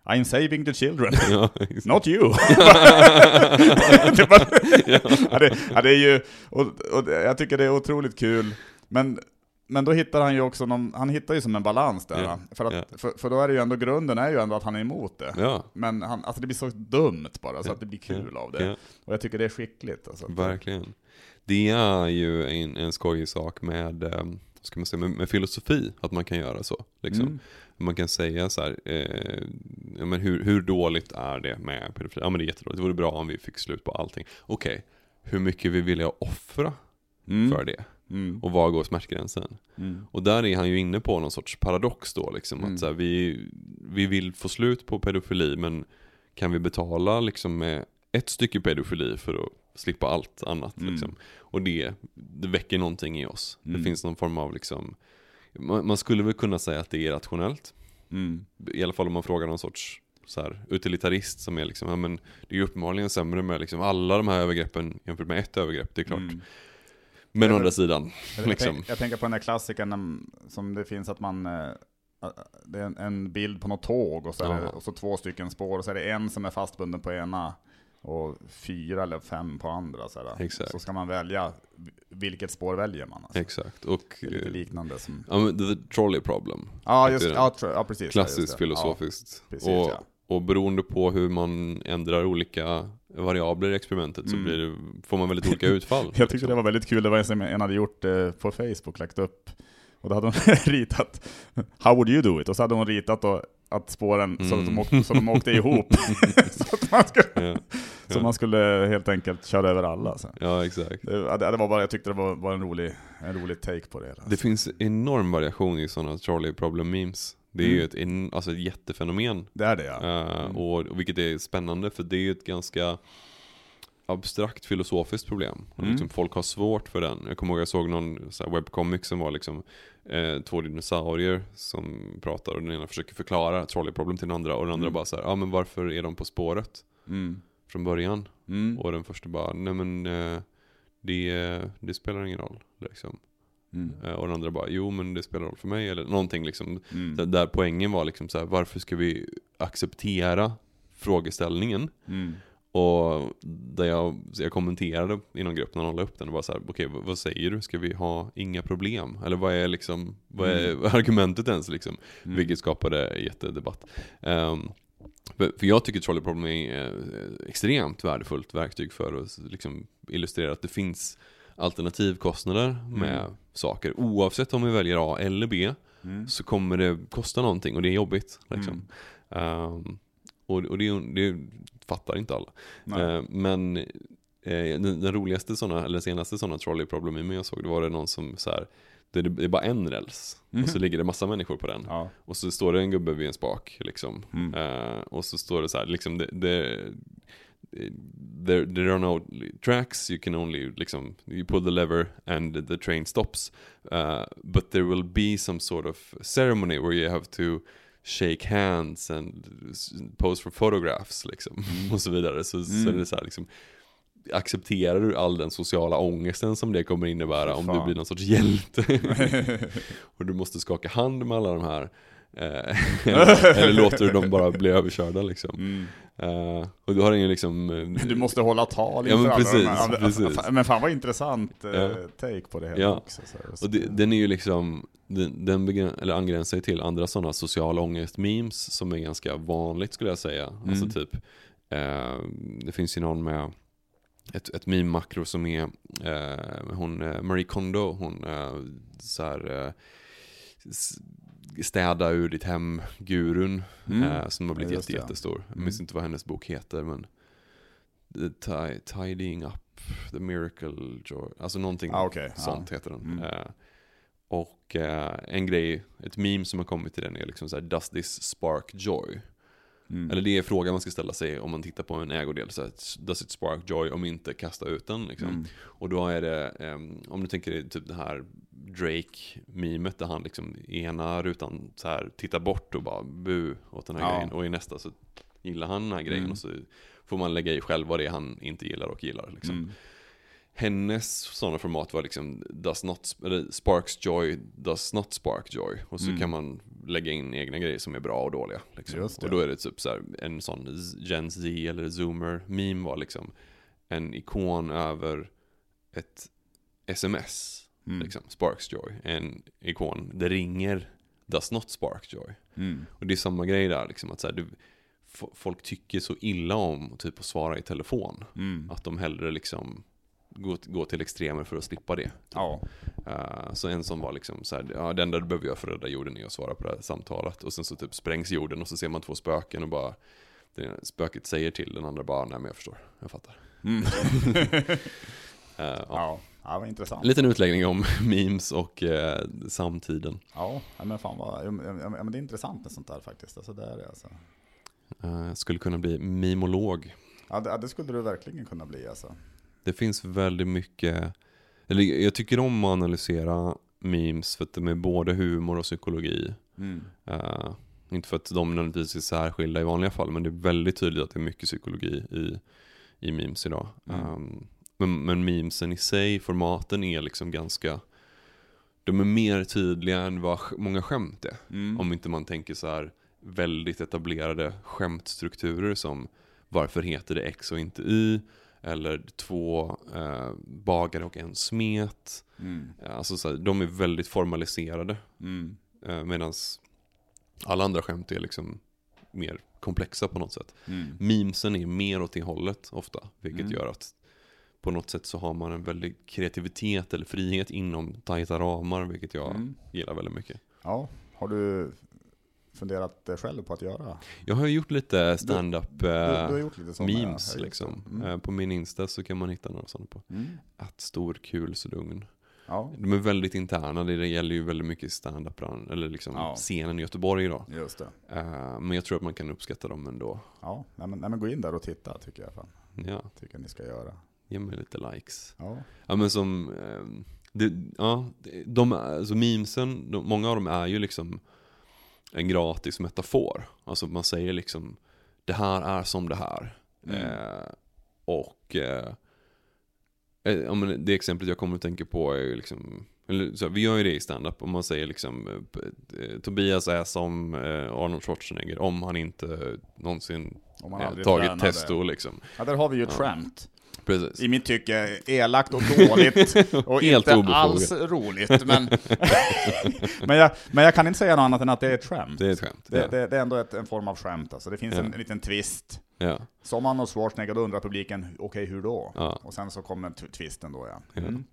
Speaker 1: I'm saving the children.
Speaker 2: Ja.
Speaker 1: Not you! det, bara, ja, det, det är ju, och, och jag tycker det är otroligt kul, men, men då hittar han ju också någon, han hittar ju som en balans där.
Speaker 2: Ja,
Speaker 1: För, att,
Speaker 2: ja.
Speaker 1: för, för då är det ju ändå, grunden är ju ändå att han är emot det.
Speaker 2: ja,
Speaker 1: Men han, alltså det blir så dumt bara, så att det blir kul av det. Och jag tycker det är skickligt. Alltså.
Speaker 2: verkligen. Det är ju en, en skojig sak med, eh, ska man säga, med, med filosofi, att man kan göra så. Liksom.
Speaker 1: Mm.
Speaker 2: Man kan säga så här, eh, ja, men hur, hur dåligt är det med pedofili? Ja men det är jättedåligt, det vore bra om vi fick slut på allting. Okej, hur mycket vi vill jag offra
Speaker 1: Mm.
Speaker 2: för det?
Speaker 1: Mm.
Speaker 2: Och var går smärtgränsen?
Speaker 1: Mm.
Speaker 2: Och där är han ju inne på någon sorts paradox då liksom.
Speaker 1: Mm.
Speaker 2: Att så här, vi, vi vill få slut på pedofili men kan vi betala liksom med ett stycke pedofili för att slippa allt annat
Speaker 1: Mm.
Speaker 2: liksom. Och det, det väcker någonting i oss.
Speaker 1: Mm.
Speaker 2: Det finns någon form av liksom, man, man skulle väl kunna säga att det är rationellt.
Speaker 1: Mm.
Speaker 2: I alla fall om man frågar någon sorts så här, utilitarist som är liksom, ja men det är ju uppenbarligen sämre med liksom alla de här övergreppen jämfört med ett övergrepp, det är klart.
Speaker 1: Mm.
Speaker 2: Men å
Speaker 1: Ja,
Speaker 2: andra sidan,
Speaker 1: Jag,
Speaker 2: liksom.
Speaker 1: tänk, jag tänker på den där klassikern om- som det finns att man, eh, det är en, bild på något tåg och så, är det,
Speaker 2: Ja.
Speaker 1: och så två stycken spår och så är det en som är fastbunden på ena och fyra eller fem på andra. Så, så ska man välja, vilket spår väljer man? Alltså.
Speaker 2: Exakt. Och
Speaker 1: Det är lite
Speaker 2: eh,
Speaker 1: liknande som...
Speaker 2: ja, men the trolley problem.
Speaker 1: Ja, just ja, ja precis. ja,
Speaker 2: Klassiskt filosofiskt.
Speaker 1: Ja, precis,
Speaker 2: och,
Speaker 1: ja.
Speaker 2: och beroende på hur man ändrar olika variabler i experimentet så
Speaker 1: Mm.
Speaker 2: blir det, får man väldigt olika utfall.
Speaker 1: Jag tyckte
Speaker 2: liksom.
Speaker 1: det var väldigt kul, det var en som en hade gjort eh, på Facebook, lagt upp, och då hade hon ritat How would you do it? Och så hade hon ritat då att spåren, så, att de
Speaker 2: Mm.
Speaker 1: åkte, så de åkte ihop. så att man skulle,
Speaker 2: Ja,
Speaker 1: så
Speaker 2: Ja.
Speaker 1: man skulle helt enkelt köra över alla. Så.
Speaker 2: ja, exakt.
Speaker 1: Det, det var bara, jag tyckte det var, var en, rolig, en rolig take på det. hela.
Speaker 2: Det finns enorm variation i sådana trolley problem memes. Det är
Speaker 1: Mm.
Speaker 2: ju ett, en, alltså ett jättefenomen.
Speaker 1: det är det ja.
Speaker 2: Eh,
Speaker 1: Mm.
Speaker 2: och, och vilket är spännande för det är ju ett ganska abstrakt filosofiskt problem. Och
Speaker 1: Mm.
Speaker 2: liksom folk har svårt för den. Jag kommer ihåg jag såg någon så webcomic som var liksom eh, två dinosaurier som pratar och den ena försöker förklara trolleyproblem till den andra och den andra
Speaker 1: Mm.
Speaker 2: bara så ja men varför är de på spåret
Speaker 1: Mm.
Speaker 2: från början? Och den första bara, nej men eh, det, det spelar ingen roll liksom.
Speaker 1: Mm.
Speaker 2: Eh, och den andra bara, jo men det spelar roll för mig eller någonting liksom.
Speaker 1: Mm.
Speaker 2: Där- Där poängen var liksom så här, varför ska vi acceptera frågeställningen?
Speaker 1: Mm.
Speaker 2: Och där jag, så jag kommenterade i någon grupp när någon la upp den och bara så här, okej vad, vad säger du? Ska vi ha inga problem? Eller vad är liksom, vad är argumentet ens liksom?
Speaker 1: Mm.
Speaker 2: Vilket skapade jättedebatt. Um, för jag tycker Trolley Problem är eh, extremt värdefullt verktyg för att liksom illustrera att det finns alternativkostnader med
Speaker 1: Mm.
Speaker 2: saker. Oavsett om vi väljer A eller B
Speaker 1: Mm.
Speaker 2: så kommer det kosta någonting och det är jobbigt. Liksom.
Speaker 1: Mm.
Speaker 2: Ehm, och och det, det fattar inte alla. Eh, men eh, den, den roligaste såna, eller senaste sådana trolley-problem jag såg, då var det någon som så här, det, det är bara en räls, och så
Speaker 1: Mhm.
Speaker 2: ligger det massa människor på den.
Speaker 1: Ja.
Speaker 2: Och så står det en gubbe vid en spak, liksom.
Speaker 1: Mm.
Speaker 2: Eh, och så står det så här, liksom, det, det, there, there are no tracks, you can only, liksom, you pull the lever and the train stops. Uh, but there will be some sort of ceremony where you have to shake hands and pose for photographs liksom. Och så vidare. Så, så
Speaker 1: Mm.
Speaker 2: är det så här liksom accepterar du all den sociala ångesten som det kommer innebära om du blir någon sorts hjälte? och du måste skaka hand med alla de här. Eh, eller, eller låter du dem bara bli överkörda liksom?
Speaker 1: Mm.
Speaker 2: Eh, och du har ingen liksom... eh,
Speaker 1: Du måste hålla tal
Speaker 2: Ja, men
Speaker 1: inför alla
Speaker 2: precis, precis.
Speaker 1: Men fan vad intressant eh,
Speaker 2: Ja.
Speaker 1: take på det hela
Speaker 2: Ja.
Speaker 1: också. Så.
Speaker 2: Och det, den är ju liksom, den, den eller angränsar ju till andra sådana sociala ångest-memes som är ganska vanligt skulle jag säga.
Speaker 1: Mm.
Speaker 2: Alltså typ, eh, det finns ju någon med ett, ett meme-makro som är eh, hon, Marie Kondo, hon så här, städa ur ditt hem, gurun,
Speaker 1: Mm.
Speaker 2: eh, som har blivit
Speaker 1: Ja,
Speaker 2: jätte,
Speaker 1: det.
Speaker 2: jättestor. Jag
Speaker 1: Mm.
Speaker 2: minns inte vad hennes bok heter men The ti- Tidying Up, The Miracle Joy, alltså någonting
Speaker 1: Ah, okej.
Speaker 2: sånt heter den.
Speaker 1: Mm.
Speaker 2: Eh, och eh, en grej, ett meme som har kommit till den är liksom så här, Does this spark joy?
Speaker 1: Mm.
Speaker 2: Eller det är frågan man ska ställa sig om man tittar på en ägodel. Så här, Does it spark joy? Om inte, kasta ut den. Liksom.
Speaker 1: Mm.
Speaker 2: Och då är det, ehm, om du tänker dig typ det här Drake-memet där han liksom i ena rutan så här tittar bort och bara bu åt den här
Speaker 1: Ja.
Speaker 2: grejen. Och i nästa så gillar han den här grejen
Speaker 1: Mm.
Speaker 2: och så får man lägga i själv vad det är han inte gillar och gillar. Liksom.
Speaker 1: Mm.
Speaker 2: Hennes sådana format var liksom does not, sparks joy, does not spark joy. Och så
Speaker 1: Mm.
Speaker 2: kan man lägga in egna grejer som är bra och dåliga. Liksom. Och då är det typ så här, en sån Gen Z eller Zoomer meme var liksom en ikon över ett sms.
Speaker 1: Mm.
Speaker 2: Liksom, sparks joy. En ikon, det ringer, does not spark joy.
Speaker 1: Mm.
Speaker 2: Och det är samma grej där, liksom, att så här, du, folk tycker så illa om typ, att svara i telefon.
Speaker 1: Mm.
Speaker 2: Att de hellre liksom går, går till extremer för att slippa det.
Speaker 1: Ja.
Speaker 2: Uh, så en som var liksom så här, ja det enda du behöver göra för att rädda jorden är att svara på det här samtalet. Och sen så typ sprängs jorden och så ser man två spöken och bara, det spöket säger till den andra bara, nej men jag förstår, jag fattar.
Speaker 1: Mm.
Speaker 2: Uh, ja.
Speaker 1: ja. Ja, vad intressant.
Speaker 2: En liten utläggning om memes och eh, samtiden.
Speaker 1: Ja, men fan vad, ja, men- det är intressant med sånt där faktiskt. Alltså, det är det alltså.
Speaker 2: Jag skulle kunna bli mimolog.
Speaker 1: Ja, det, det skulle du verkligen kunna bli alltså.
Speaker 2: Det finns väldigt mycket, eller jag tycker om att analysera memes för att de är både humor och psykologi.
Speaker 1: Mm.
Speaker 2: Eh, inte för att de nödvändigtvis är särskilda i vanliga fall, men det är väldigt tydligt att det är mycket psykologi i, i memes idag.
Speaker 1: Mm.
Speaker 2: Um, men, men memesen i sig, formaten är liksom ganska, de är mer tydliga än vad många skämt är.
Speaker 1: Mm.
Speaker 2: Om inte man tänker så här väldigt etablerade skämtstrukturer som varför heter det X och inte Y? Eller två eh, bagare och en smet.
Speaker 1: Mm.
Speaker 2: Alltså så här, de är väldigt formaliserade.
Speaker 1: Mm.
Speaker 2: Eh, Medan alla andra skämt är liksom mer komplexa på något sätt.
Speaker 1: Mm.
Speaker 2: Memesen är mer åt det hållet ofta. Vilket
Speaker 1: Mm.
Speaker 2: gör att på något sätt så har man en väldig kreativitet eller frihet inom tajta ramar. Vilket jag
Speaker 1: Mm.
Speaker 2: gillar väldigt mycket.
Speaker 1: Ja, har du funderat eh, själv på att göra?
Speaker 2: Jag har gjort lite stand-up
Speaker 1: Du, du har
Speaker 2: eh, memes
Speaker 1: det.
Speaker 2: liksom.
Speaker 1: Mm.
Speaker 2: Eh, På min Insta så kan man hitta några sådana på.
Speaker 1: Mm.
Speaker 2: Att stor kul så lugn.
Speaker 1: Ja,
Speaker 2: De är väldigt interna, det gäller ju väldigt mycket stand-up eller liksom
Speaker 1: Ja.
Speaker 2: scenen i Göteborg idag.
Speaker 1: just det.
Speaker 2: Men jag tror att man kan uppskatta dem ändå.
Speaker 1: Ja, nej men, nej men gå in där och titta tycker jag. Fan.
Speaker 2: Ja,
Speaker 1: Tycker ni ska göra.
Speaker 2: Ge mig lite likes.
Speaker 1: Ja.
Speaker 2: Ja men som, ehm, det, ja, de, alltså memesen, de, många av dem är ju liksom en gratis metafor. Alltså man säger liksom, det här är som det här.
Speaker 1: Mm.
Speaker 2: Eh, och eh, eh, ja, men det exemplet jag kommer att tänka på är ju liksom, eller, så, vi gör ju det i standup, om man säger liksom eh, eh, Tobias är som Arnold Schwarzenegger om han inte någonsin eh, tagit
Speaker 1: tränade.
Speaker 2: testo liksom.
Speaker 1: Ja, där har vi ju ett
Speaker 2: Ja.
Speaker 1: skämt.
Speaker 2: Precis.
Speaker 1: I mitt tycke elakt och dåligt och inte
Speaker 2: obefogat.
Speaker 1: alls roligt. Men, men, jag, men jag kan inte säga något annat än att det är ett skämt.
Speaker 2: Det är ett skämt.
Speaker 1: Det,
Speaker 2: ja.
Speaker 1: det, det är ändå ett, en form av skämt alltså. Det finns
Speaker 2: Ja.
Speaker 1: en, en liten twist.
Speaker 2: Ja.
Speaker 1: Som Arnold Schwarzenegger, då undrar publiken, okej hur då?
Speaker 2: Ja.
Speaker 1: Och sen så kommer twisten då ja. Mm.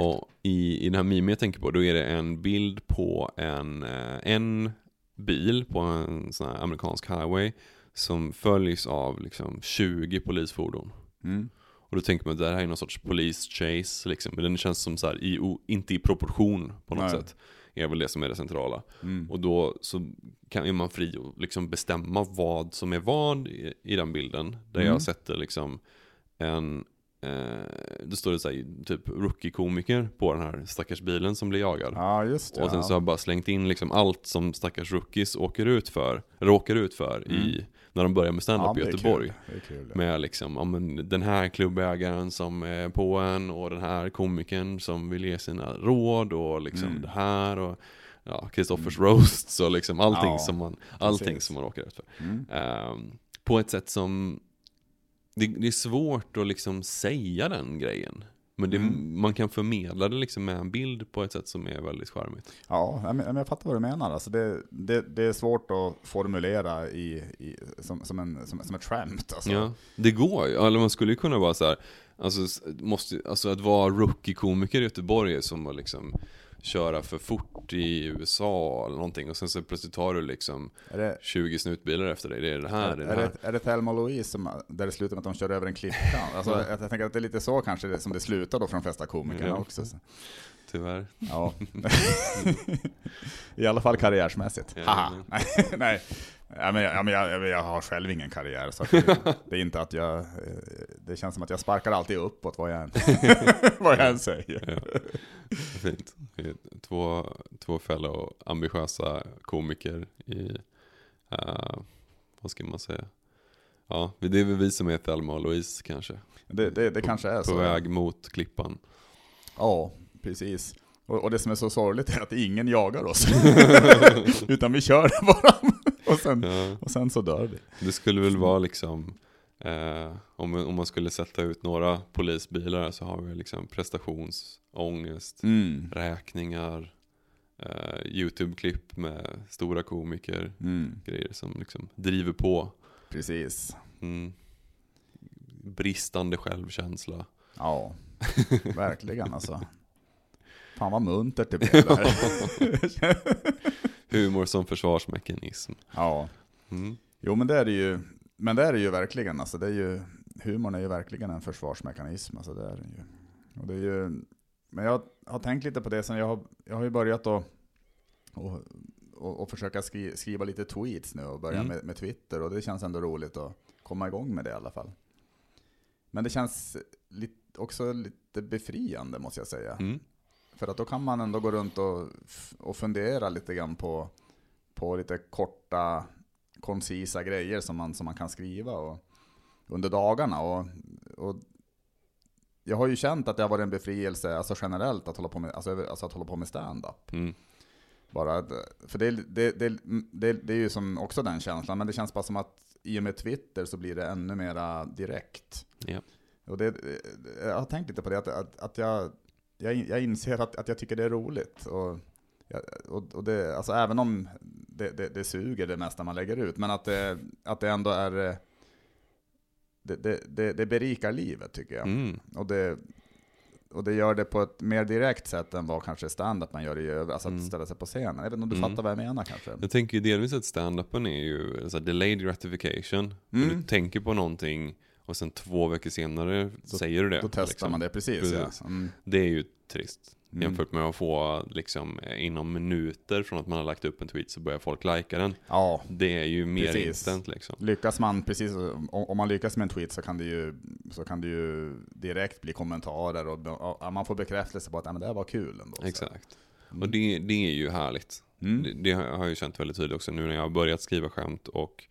Speaker 2: Och i, i den här memen jag tänker på, då är det en bild på en, eh, en bil på en sån här amerikansk highway som följs av liksom 20 polisfordon.
Speaker 1: Mm.
Speaker 2: Och då tänker man att det här är någon sorts police chase, liksom. men den känns som så här, i, inte i proportion på något
Speaker 1: Nej.
Speaker 2: sätt. är väl det som är det centrala.
Speaker 1: Mm.
Speaker 2: Och då så kan, är man fri att liksom bestämma vad som är vad i, i den bilden. Där
Speaker 1: Mm.
Speaker 2: jag sätter liksom en eh, då står det så här, typ rookie-komiker på den här stackars bilen som blir jagad.
Speaker 1: Ja, just det.
Speaker 2: Och sen så har jag bara slängt in liksom allt som stackars rookies åker ut för, råkar ut för i, när de börjar med stand-up
Speaker 1: Mm. ja,
Speaker 2: i Göteborg.
Speaker 1: Kul. Kul.
Speaker 2: Med liksom, ja, men den här klubbägaren som är på en och den här komikern som vill ge sina råd och liksom
Speaker 1: Mm.
Speaker 2: det här och ja, Kristoffers roasts och liksom allting,
Speaker 1: Ja,
Speaker 2: som, man, allting
Speaker 1: precis.
Speaker 2: som man råkar ut för.
Speaker 1: Mm.
Speaker 2: Ehm, på ett sätt som, det, det är svårt att liksom säga den grejen. Men det,
Speaker 1: Mm.
Speaker 2: man kan förmedla det liksom med en bild på ett sätt som är väldigt charmigt.
Speaker 1: Ja, men jag fattar vad du menar. Alltså det, det, det är svårt att formulera i, i, som, som, en, som, som ett skämt. Alltså.
Speaker 2: Ja, det går ju. Eller man skulle ju kunna vara så här, alltså, måste, alltså att vara rookie-komiker i Göteborg är som att liksom köra för fort i USA eller någonting och sen så plötsligt tar du liksom
Speaker 1: det,
Speaker 2: 20 snutbilar efter dig. Det är det här,
Speaker 1: är,
Speaker 2: det är det
Speaker 1: är,
Speaker 2: här.
Speaker 1: det, är det Thelma Louise som, där det slutar med att de kör över en klippa? Alltså,
Speaker 2: Ja.
Speaker 1: jag, jag tänker att det är lite så kanske det, som det slutar då för de flesta komikerna
Speaker 2: Ja.
Speaker 1: också. Så.
Speaker 2: Tyvärr.
Speaker 1: Ja. I alla fall karriärsmässigt. Haha. Nej, nej. Ja, men jag, ja, men jag, jag, har själv ingen karriär, så det, det är inte att jag... eh, Det känns som att jag sparkar alltid uppåt vad jag än, vad jag än säger.
Speaker 2: Ja. Fint. Två, två fellow ambitiösa komiker i, eh, vad ska man säga? Ja, det är väl vi som är Thelma och Louise kanske.
Speaker 1: Det, det, det
Speaker 2: på,
Speaker 1: kanske är
Speaker 2: På
Speaker 1: så.
Speaker 2: väg mot klippan.
Speaker 1: Ja, precis. Och, och det som är så sorgligt är att ingen jagar oss. Utan vi kör bara. och, sen,
Speaker 2: Ja.
Speaker 1: och sen så dör vi.
Speaker 2: Det skulle väl vara liksom eh, om, om man skulle sätta ut några polisbilar så har vi liksom prestationsångest,
Speaker 1: Mm.
Speaker 2: räkningar, eh, YouTube-klipp med stora komiker,
Speaker 1: Mm.
Speaker 2: grejer som liksom driver på.
Speaker 1: Precis.
Speaker 2: Mm. Bristande självkänsla.
Speaker 1: Ja, verkligen alltså. Fan vad muntert det blev där.
Speaker 2: Humor som försvarsmekanism.
Speaker 1: ja,
Speaker 2: Mm.
Speaker 1: jo men det är det ju. Men det är det ju verkligen. Alltså, det är ju, humorn är ju verkligen en försvarsmekanism. Alltså, det är ju. Och det är ju. Men jag har tänkt lite på det sen jag har, jag har ju börjat att och, och, och försöka skri, skriva lite tweets nu och börja
Speaker 2: Mm.
Speaker 1: med, med Twitter och det känns ändå roligt att komma igång med det i alla fall. Men det känns lite, också lite befriande måste jag säga.
Speaker 2: Mm.
Speaker 1: För att då kan man ändå gå runt och, och fundera lite grann på, på lite korta, koncisa grejer som man, som man kan skriva och, under dagarna. Och, och jag har ju känt att det har varit en befrielse, alltså generellt, att hålla på med, alltså, alltså att hålla på med stand-up.
Speaker 2: Mm.
Speaker 1: Bara för det, det, det, det, det är ju som också den känslan, men det känns bara som att i och med Twitter så blir det ännu mera direkt.
Speaker 2: Ja.
Speaker 1: Och det, jag har tänkt lite på det, att, att, att jag, jag, jag inser att, att jag tycker det är roligt. Och, och, och det, alltså även om det, det, det suger det mesta man lägger ut, men att det, att det ändå är... eh, Det, det, det, berikar livet tycker jag.
Speaker 2: Mm.
Speaker 1: Och, det, och det gör det på ett mer direkt sätt än vad kanske stand-up man gör i övrigt, alltså
Speaker 2: Mm.
Speaker 1: att ställa sig på scenen. Jag vet inte om du
Speaker 2: Mm.
Speaker 1: fattar vad jag menar kanske?
Speaker 2: Jag tänker ju delvis att stand-upen är ju så här delayed gratification.
Speaker 1: Mm.
Speaker 2: Du tänker på någonting och sen två veckor senare säger du det.
Speaker 1: Då testar
Speaker 2: liksom.
Speaker 1: man det, precis.
Speaker 2: Precis.
Speaker 1: Ja. Mm.
Speaker 2: Det är ju trist.
Speaker 1: Mm.
Speaker 2: Jämfört med att få liksom inom minuter från att man har lagt upp en tweet så börjar folk lika den.
Speaker 1: Ja,
Speaker 2: Det är ju mer
Speaker 1: Precis.
Speaker 2: instant liksom.
Speaker 1: lyckas man precis, om, man lyckas med en tweet så kan det ju, så kan det ju direkt bli kommentarer och, och man får bekräftelse på att "Ja, men det här var kul ändå.
Speaker 2: Exakt.
Speaker 1: Mm.
Speaker 2: Och det, det är ju härligt.
Speaker 1: Mm.
Speaker 2: Det, det har jag har jag ju känt väldigt tydligt också nu när jag har börjat skriva skämt och,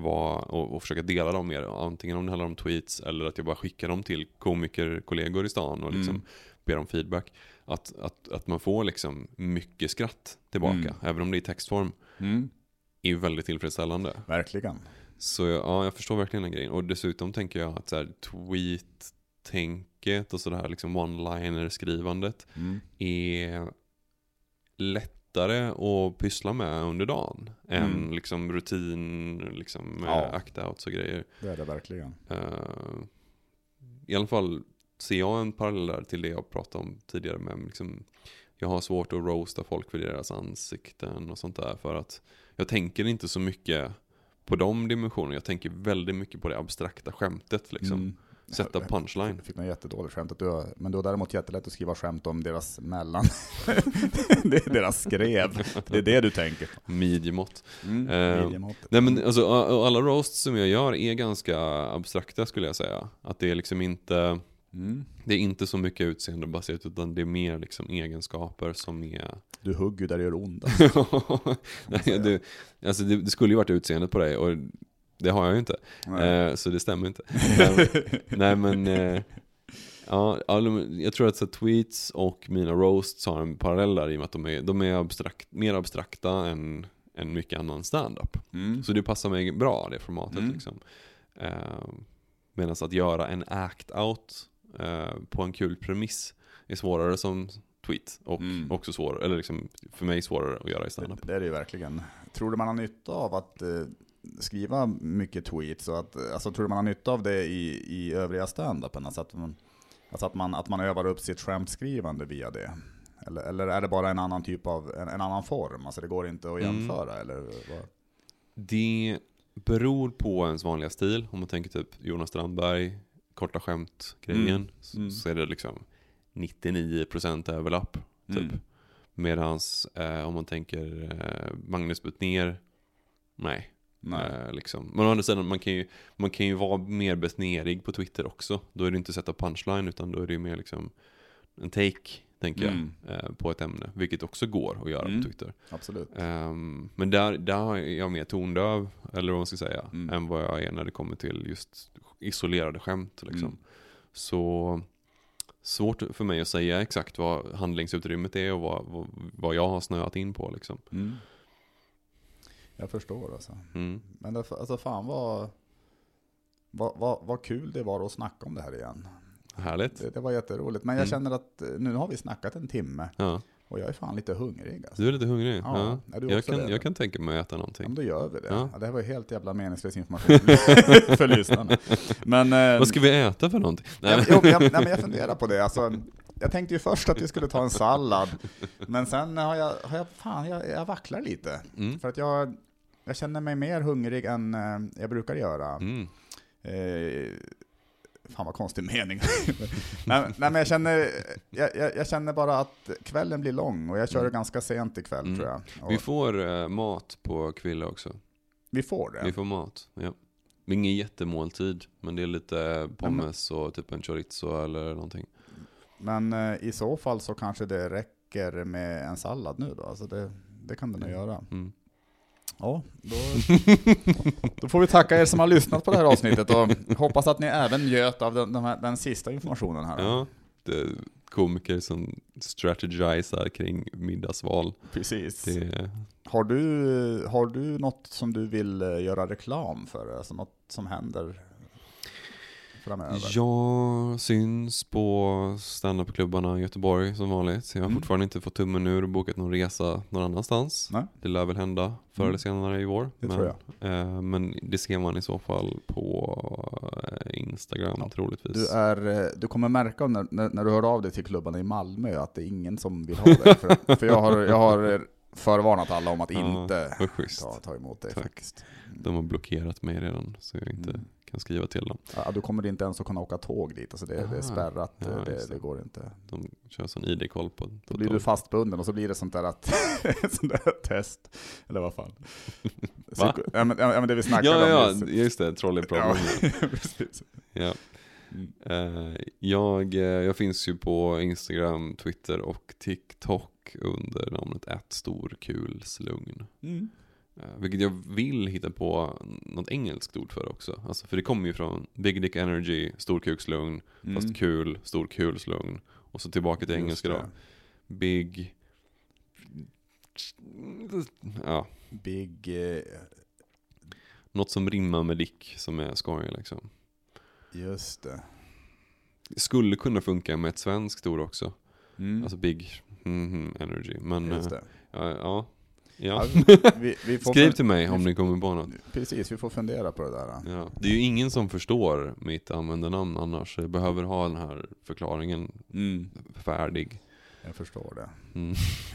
Speaker 2: var, och, och försöka dela dem mer. Antingen om det handlar om tweets eller att jag bara skickar dem till komikerkollegor i stan och liksom
Speaker 1: Mm.
Speaker 2: ber om feedback. Att, att, att man får liksom mycket skratt tillbaka,
Speaker 1: Mm.
Speaker 2: även om det är i textform,
Speaker 1: Mm.
Speaker 2: är ju väldigt tillfredsställande.
Speaker 1: Verkligen.
Speaker 2: Så ja, jag förstår verkligen den grejen. Och dessutom tänker jag att så här, tweet-tänket och sådär liksom one-liner-skrivandet
Speaker 1: Mm.
Speaker 2: är lättare att pyssla med under dagen än
Speaker 1: Mm.
Speaker 2: liksom rutin, liksom med
Speaker 1: Ja.
Speaker 2: act-outs och grejer.
Speaker 1: Det är det verkligen.
Speaker 2: Eh, I alla fall ser jag en parallell där till det jag pratade om tidigare med liksom, jag har svårt att roasta folk för deras ansikten och sånt där för att jag tänker inte så mycket på de dimensionerna. Jag tänker väldigt mycket på det abstrakta skämtet liksom.
Speaker 1: Mm.
Speaker 2: Sätta punchline.
Speaker 1: Jag fick något jättedåligt skämt, att du men du har däremot jättelätt att skriva skämt om deras mellan. det är deras skrev. Det är det du tänker på.
Speaker 2: Midjemått.
Speaker 1: Mm. Midjemåttet.
Speaker 2: Nej men alltså alla roasts som jag gör är ganska abstrakta skulle jag säga. Att det är liksom inte
Speaker 1: Mm.
Speaker 2: Det är inte så mycket utseendebaserat utan det är mer liksom egenskaper som är
Speaker 1: Du hugger där det gör ont.
Speaker 2: Nej, det, alltså det, det skulle ju varit utseendet på dig och det har jag ju inte. Eh, så det stämmer inte. nej, nej men, eh, ja, jag tror att så, tweets och mina roasts har en parallell där i och med att de är, de är abstrakt, mer abstrakta än, än mycket annan stand-up.
Speaker 1: Mm.
Speaker 2: Så det passar mig bra det formatet
Speaker 1: Mm.
Speaker 2: liksom. Eh, Medan att göra en act-out eh, på en kul premiss är svårare som tweet och
Speaker 1: Mm.
Speaker 2: också svårare, eller liksom för mig svårare att göra i
Speaker 1: Det,
Speaker 2: stand-up.
Speaker 1: det är det ju verkligen. Tror du man har nytta av att eh, skriva mycket tweets? Och att, alltså, tror du man har nytta av det i, i övriga stand-upen? Alltså, att, man, alltså att, man, att man övar upp sitt skämtskrivande via det? Eller, eller är det bara en annan typ av, en, en annan form? Alltså det går inte att
Speaker 2: Mm.
Speaker 1: jämföra? Eller vad?
Speaker 2: Det beror på ens vanliga stil. Om man tänker typ Jonas Strandberg, korta skämt-grejen.
Speaker 1: Mm. Mm.
Speaker 2: så är det liksom 99% överlapp. Typ.
Speaker 1: Mm.
Speaker 2: Medans eh, om man tänker eh, Magnus Betnér, nej.
Speaker 1: Nej.
Speaker 2: Eh, liksom. Men å andra sidan, man kan, ju, man kan ju vara mer betnerig på Twitter också. Då är det inte sätta punchline utan då är det mer liksom en take, tänker
Speaker 1: Mm.
Speaker 2: jag, eh, på ett ämne. Vilket också går att göra
Speaker 1: Mm.
Speaker 2: på Twitter.
Speaker 1: Absolut.
Speaker 2: Ehm, men där, där är jag mer tondöv, eller vad man ska säga,
Speaker 1: Mm.
Speaker 2: än vad jag är när det kommer till just isolerade skämt. Liksom.
Speaker 1: Mm.
Speaker 2: Så svårt för mig att säga exakt vad handlingsutrymmet är och vad, vad, vad jag har snöat in på. Liksom.
Speaker 1: Jag förstår alltså.
Speaker 2: Mm.
Speaker 1: Men det, alltså fan vad, vad, vad, vad kul det var att snacka om det här igen.
Speaker 2: Härligt.
Speaker 1: Det, det var jätteroligt. Men jag
Speaker 2: Mm.
Speaker 1: känner att eh, nu har vi snackat en timme
Speaker 2: Ja.
Speaker 1: och jag är fan lite hungrig. Alltså.
Speaker 2: Du är lite hungrig?
Speaker 1: Ja,
Speaker 2: Ja.
Speaker 1: är
Speaker 2: Jag, kan,
Speaker 1: det?
Speaker 2: jag kan tänka mig att äta
Speaker 1: Ja, men
Speaker 2: någonting.
Speaker 1: då gör vi det.
Speaker 2: Ja.
Speaker 1: Ja. det här var ju helt jävla meningslös information för lyssnarna. Men, eh,
Speaker 2: Vad ska vi äta för någonting? Nej,
Speaker 1: jag,
Speaker 2: men
Speaker 1: jag, nej, men jag funderar på det. Alltså, jag tänkte ju först att vi skulle ta en sallad, men sen har jag, har jag fan, jag, jag vacklar lite.
Speaker 2: Mm.
Speaker 1: För att jag, jag känner mig mer hungrig än eh, jag brukar göra.
Speaker 2: Mm.
Speaker 1: Eh, fan vad konstig mening. nej, nej, men jag känner, jag, jag, jag känner bara att kvällen blir lång och jag kör
Speaker 2: Mm.
Speaker 1: ganska sent ikväll
Speaker 2: Mm.
Speaker 1: tror jag. Och
Speaker 2: Vi får eh, mat på Kvilla också.
Speaker 1: vi får det.
Speaker 2: Vi får mat, ja. Det är ingen jättemåltid, men det är lite pommes och typ en chorizo eller någonting.
Speaker 1: Men eh, i så fall så kanske det räcker med en sallad nu då. Alltså det, det kan det nog göra.
Speaker 2: Mm.
Speaker 1: Ja, då, då får vi tacka er som har lyssnat på det här avsnittet och hoppas att ni även njöt av den, den, här, den sista informationen här.
Speaker 2: Ja, komiker som strategisar kring middagsval.
Speaker 1: Precis.
Speaker 2: Det,
Speaker 1: Har, du, har du något som du vill eh, göra reklam för? Alltså något som händer framöver?
Speaker 2: jag syns på standupklubbarna i Göteborg som vanligt. Jag har
Speaker 1: Mm.
Speaker 2: fortfarande inte fått tummen ur och bokat någon resa någon annanstans.
Speaker 1: Nej.
Speaker 2: Det lär väl hända förr
Speaker 1: Mm.
Speaker 2: eller senare i vår.
Speaker 1: Det
Speaker 2: men,
Speaker 1: tror
Speaker 2: Eh, men det ser man i så fall på eh, Instagram
Speaker 1: Ja.
Speaker 2: troligtvis.
Speaker 1: Du, är, eh, du kommer märka när, när, när du hör av dig till klubbarna i Malmö att det är ingen som vill ha dig. För, för jag, har, jag har förvarnat alla om att
Speaker 2: Ja,
Speaker 1: inte ta, ta emot dig
Speaker 2: Tack.
Speaker 1: faktiskt.
Speaker 2: De har blockerat mig redan så jag inte
Speaker 1: Mm.
Speaker 2: Kan skriva till dem.
Speaker 1: Ja, du kommer inte ens att kunna åka tåg dit, alltså det, det är spärrat,
Speaker 2: Ja,
Speaker 1: det,
Speaker 2: just det.
Speaker 1: går inte.
Speaker 2: De kör sån ID-koll på
Speaker 1: Då blir du fastbunden och så blir det sånt där, att, sånt där test, eller vad fan.
Speaker 2: Va?
Speaker 1: Psyko- Ja men, ja, men det vi snackade
Speaker 2: Ja, ja,
Speaker 1: om nyss.
Speaker 2: just det. Trolleyproblem.
Speaker 1: Ja, precis.
Speaker 2: Ja.
Speaker 1: Mm.
Speaker 2: Eh, jag, eh, jag finns ju på Instagram, Twitter och TikTok under namnet @storkulslugn.
Speaker 1: Mm.
Speaker 2: Eh, vilket jag vill hitta på något engelskt ord för också. Alltså, för det kommer ju från Big Dick Energy, storkukslugn, fast
Speaker 1: Mm.
Speaker 2: kul, storkulslugn. Och så tillbaka till
Speaker 1: Just
Speaker 2: engelska då.
Speaker 1: det.
Speaker 2: Big... Ja,
Speaker 1: Big, eh,
Speaker 2: något som rimmar med Dick som är skoj liksom.
Speaker 1: just det.
Speaker 2: Det skulle kunna funka med ett svenskt ord också.
Speaker 1: Mm.
Speaker 2: Alltså Big mhm, Energy. Men
Speaker 1: just det.
Speaker 2: ja, ja.
Speaker 1: Ja,
Speaker 2: ja.
Speaker 1: vi, vi får
Speaker 2: Skriv till mig
Speaker 1: vi
Speaker 2: om ni kommer på något.
Speaker 1: Precis, vi får fundera på det där.
Speaker 2: Ja. Det är ju ingen som förstår mitt användarnamn annars. Jag behöver ha den här förklaringen
Speaker 1: Mm.
Speaker 2: färdig.
Speaker 1: Jag förstår det.
Speaker 2: Mm.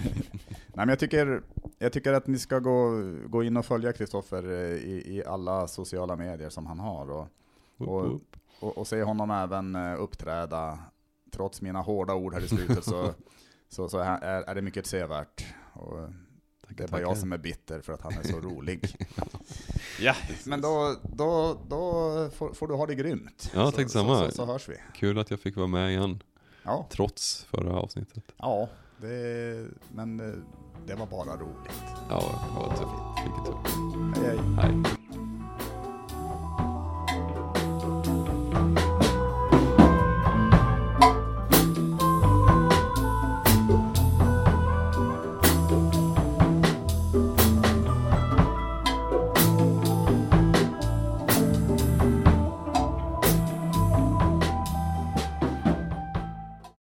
Speaker 1: Nej, men jag, tycker, jag tycker att ni ska gå, gå in och följa Kristoffer eh, i, i alla sociala medier som han har. Och, Och- och, och se honom även eh, uppträda, trots mina hårda ord här i slutet, så, så, så är, är det mycket sevärt. Och eh, det är bara jag som är bitter för att han är så rolig. Ja, men då, då, då får, får du ha det grymt.
Speaker 2: Ja,
Speaker 1: så,
Speaker 2: tack
Speaker 1: så,
Speaker 2: samma.
Speaker 1: så, så hörs vi.
Speaker 2: Kul att jag fick vara med igen,
Speaker 1: Ja,
Speaker 2: trots förra avsnittet.
Speaker 1: ja det, men eh, det var bara roligt.
Speaker 2: Ja, det var. Vilket tur.
Speaker 1: Hej hej.
Speaker 2: Hej.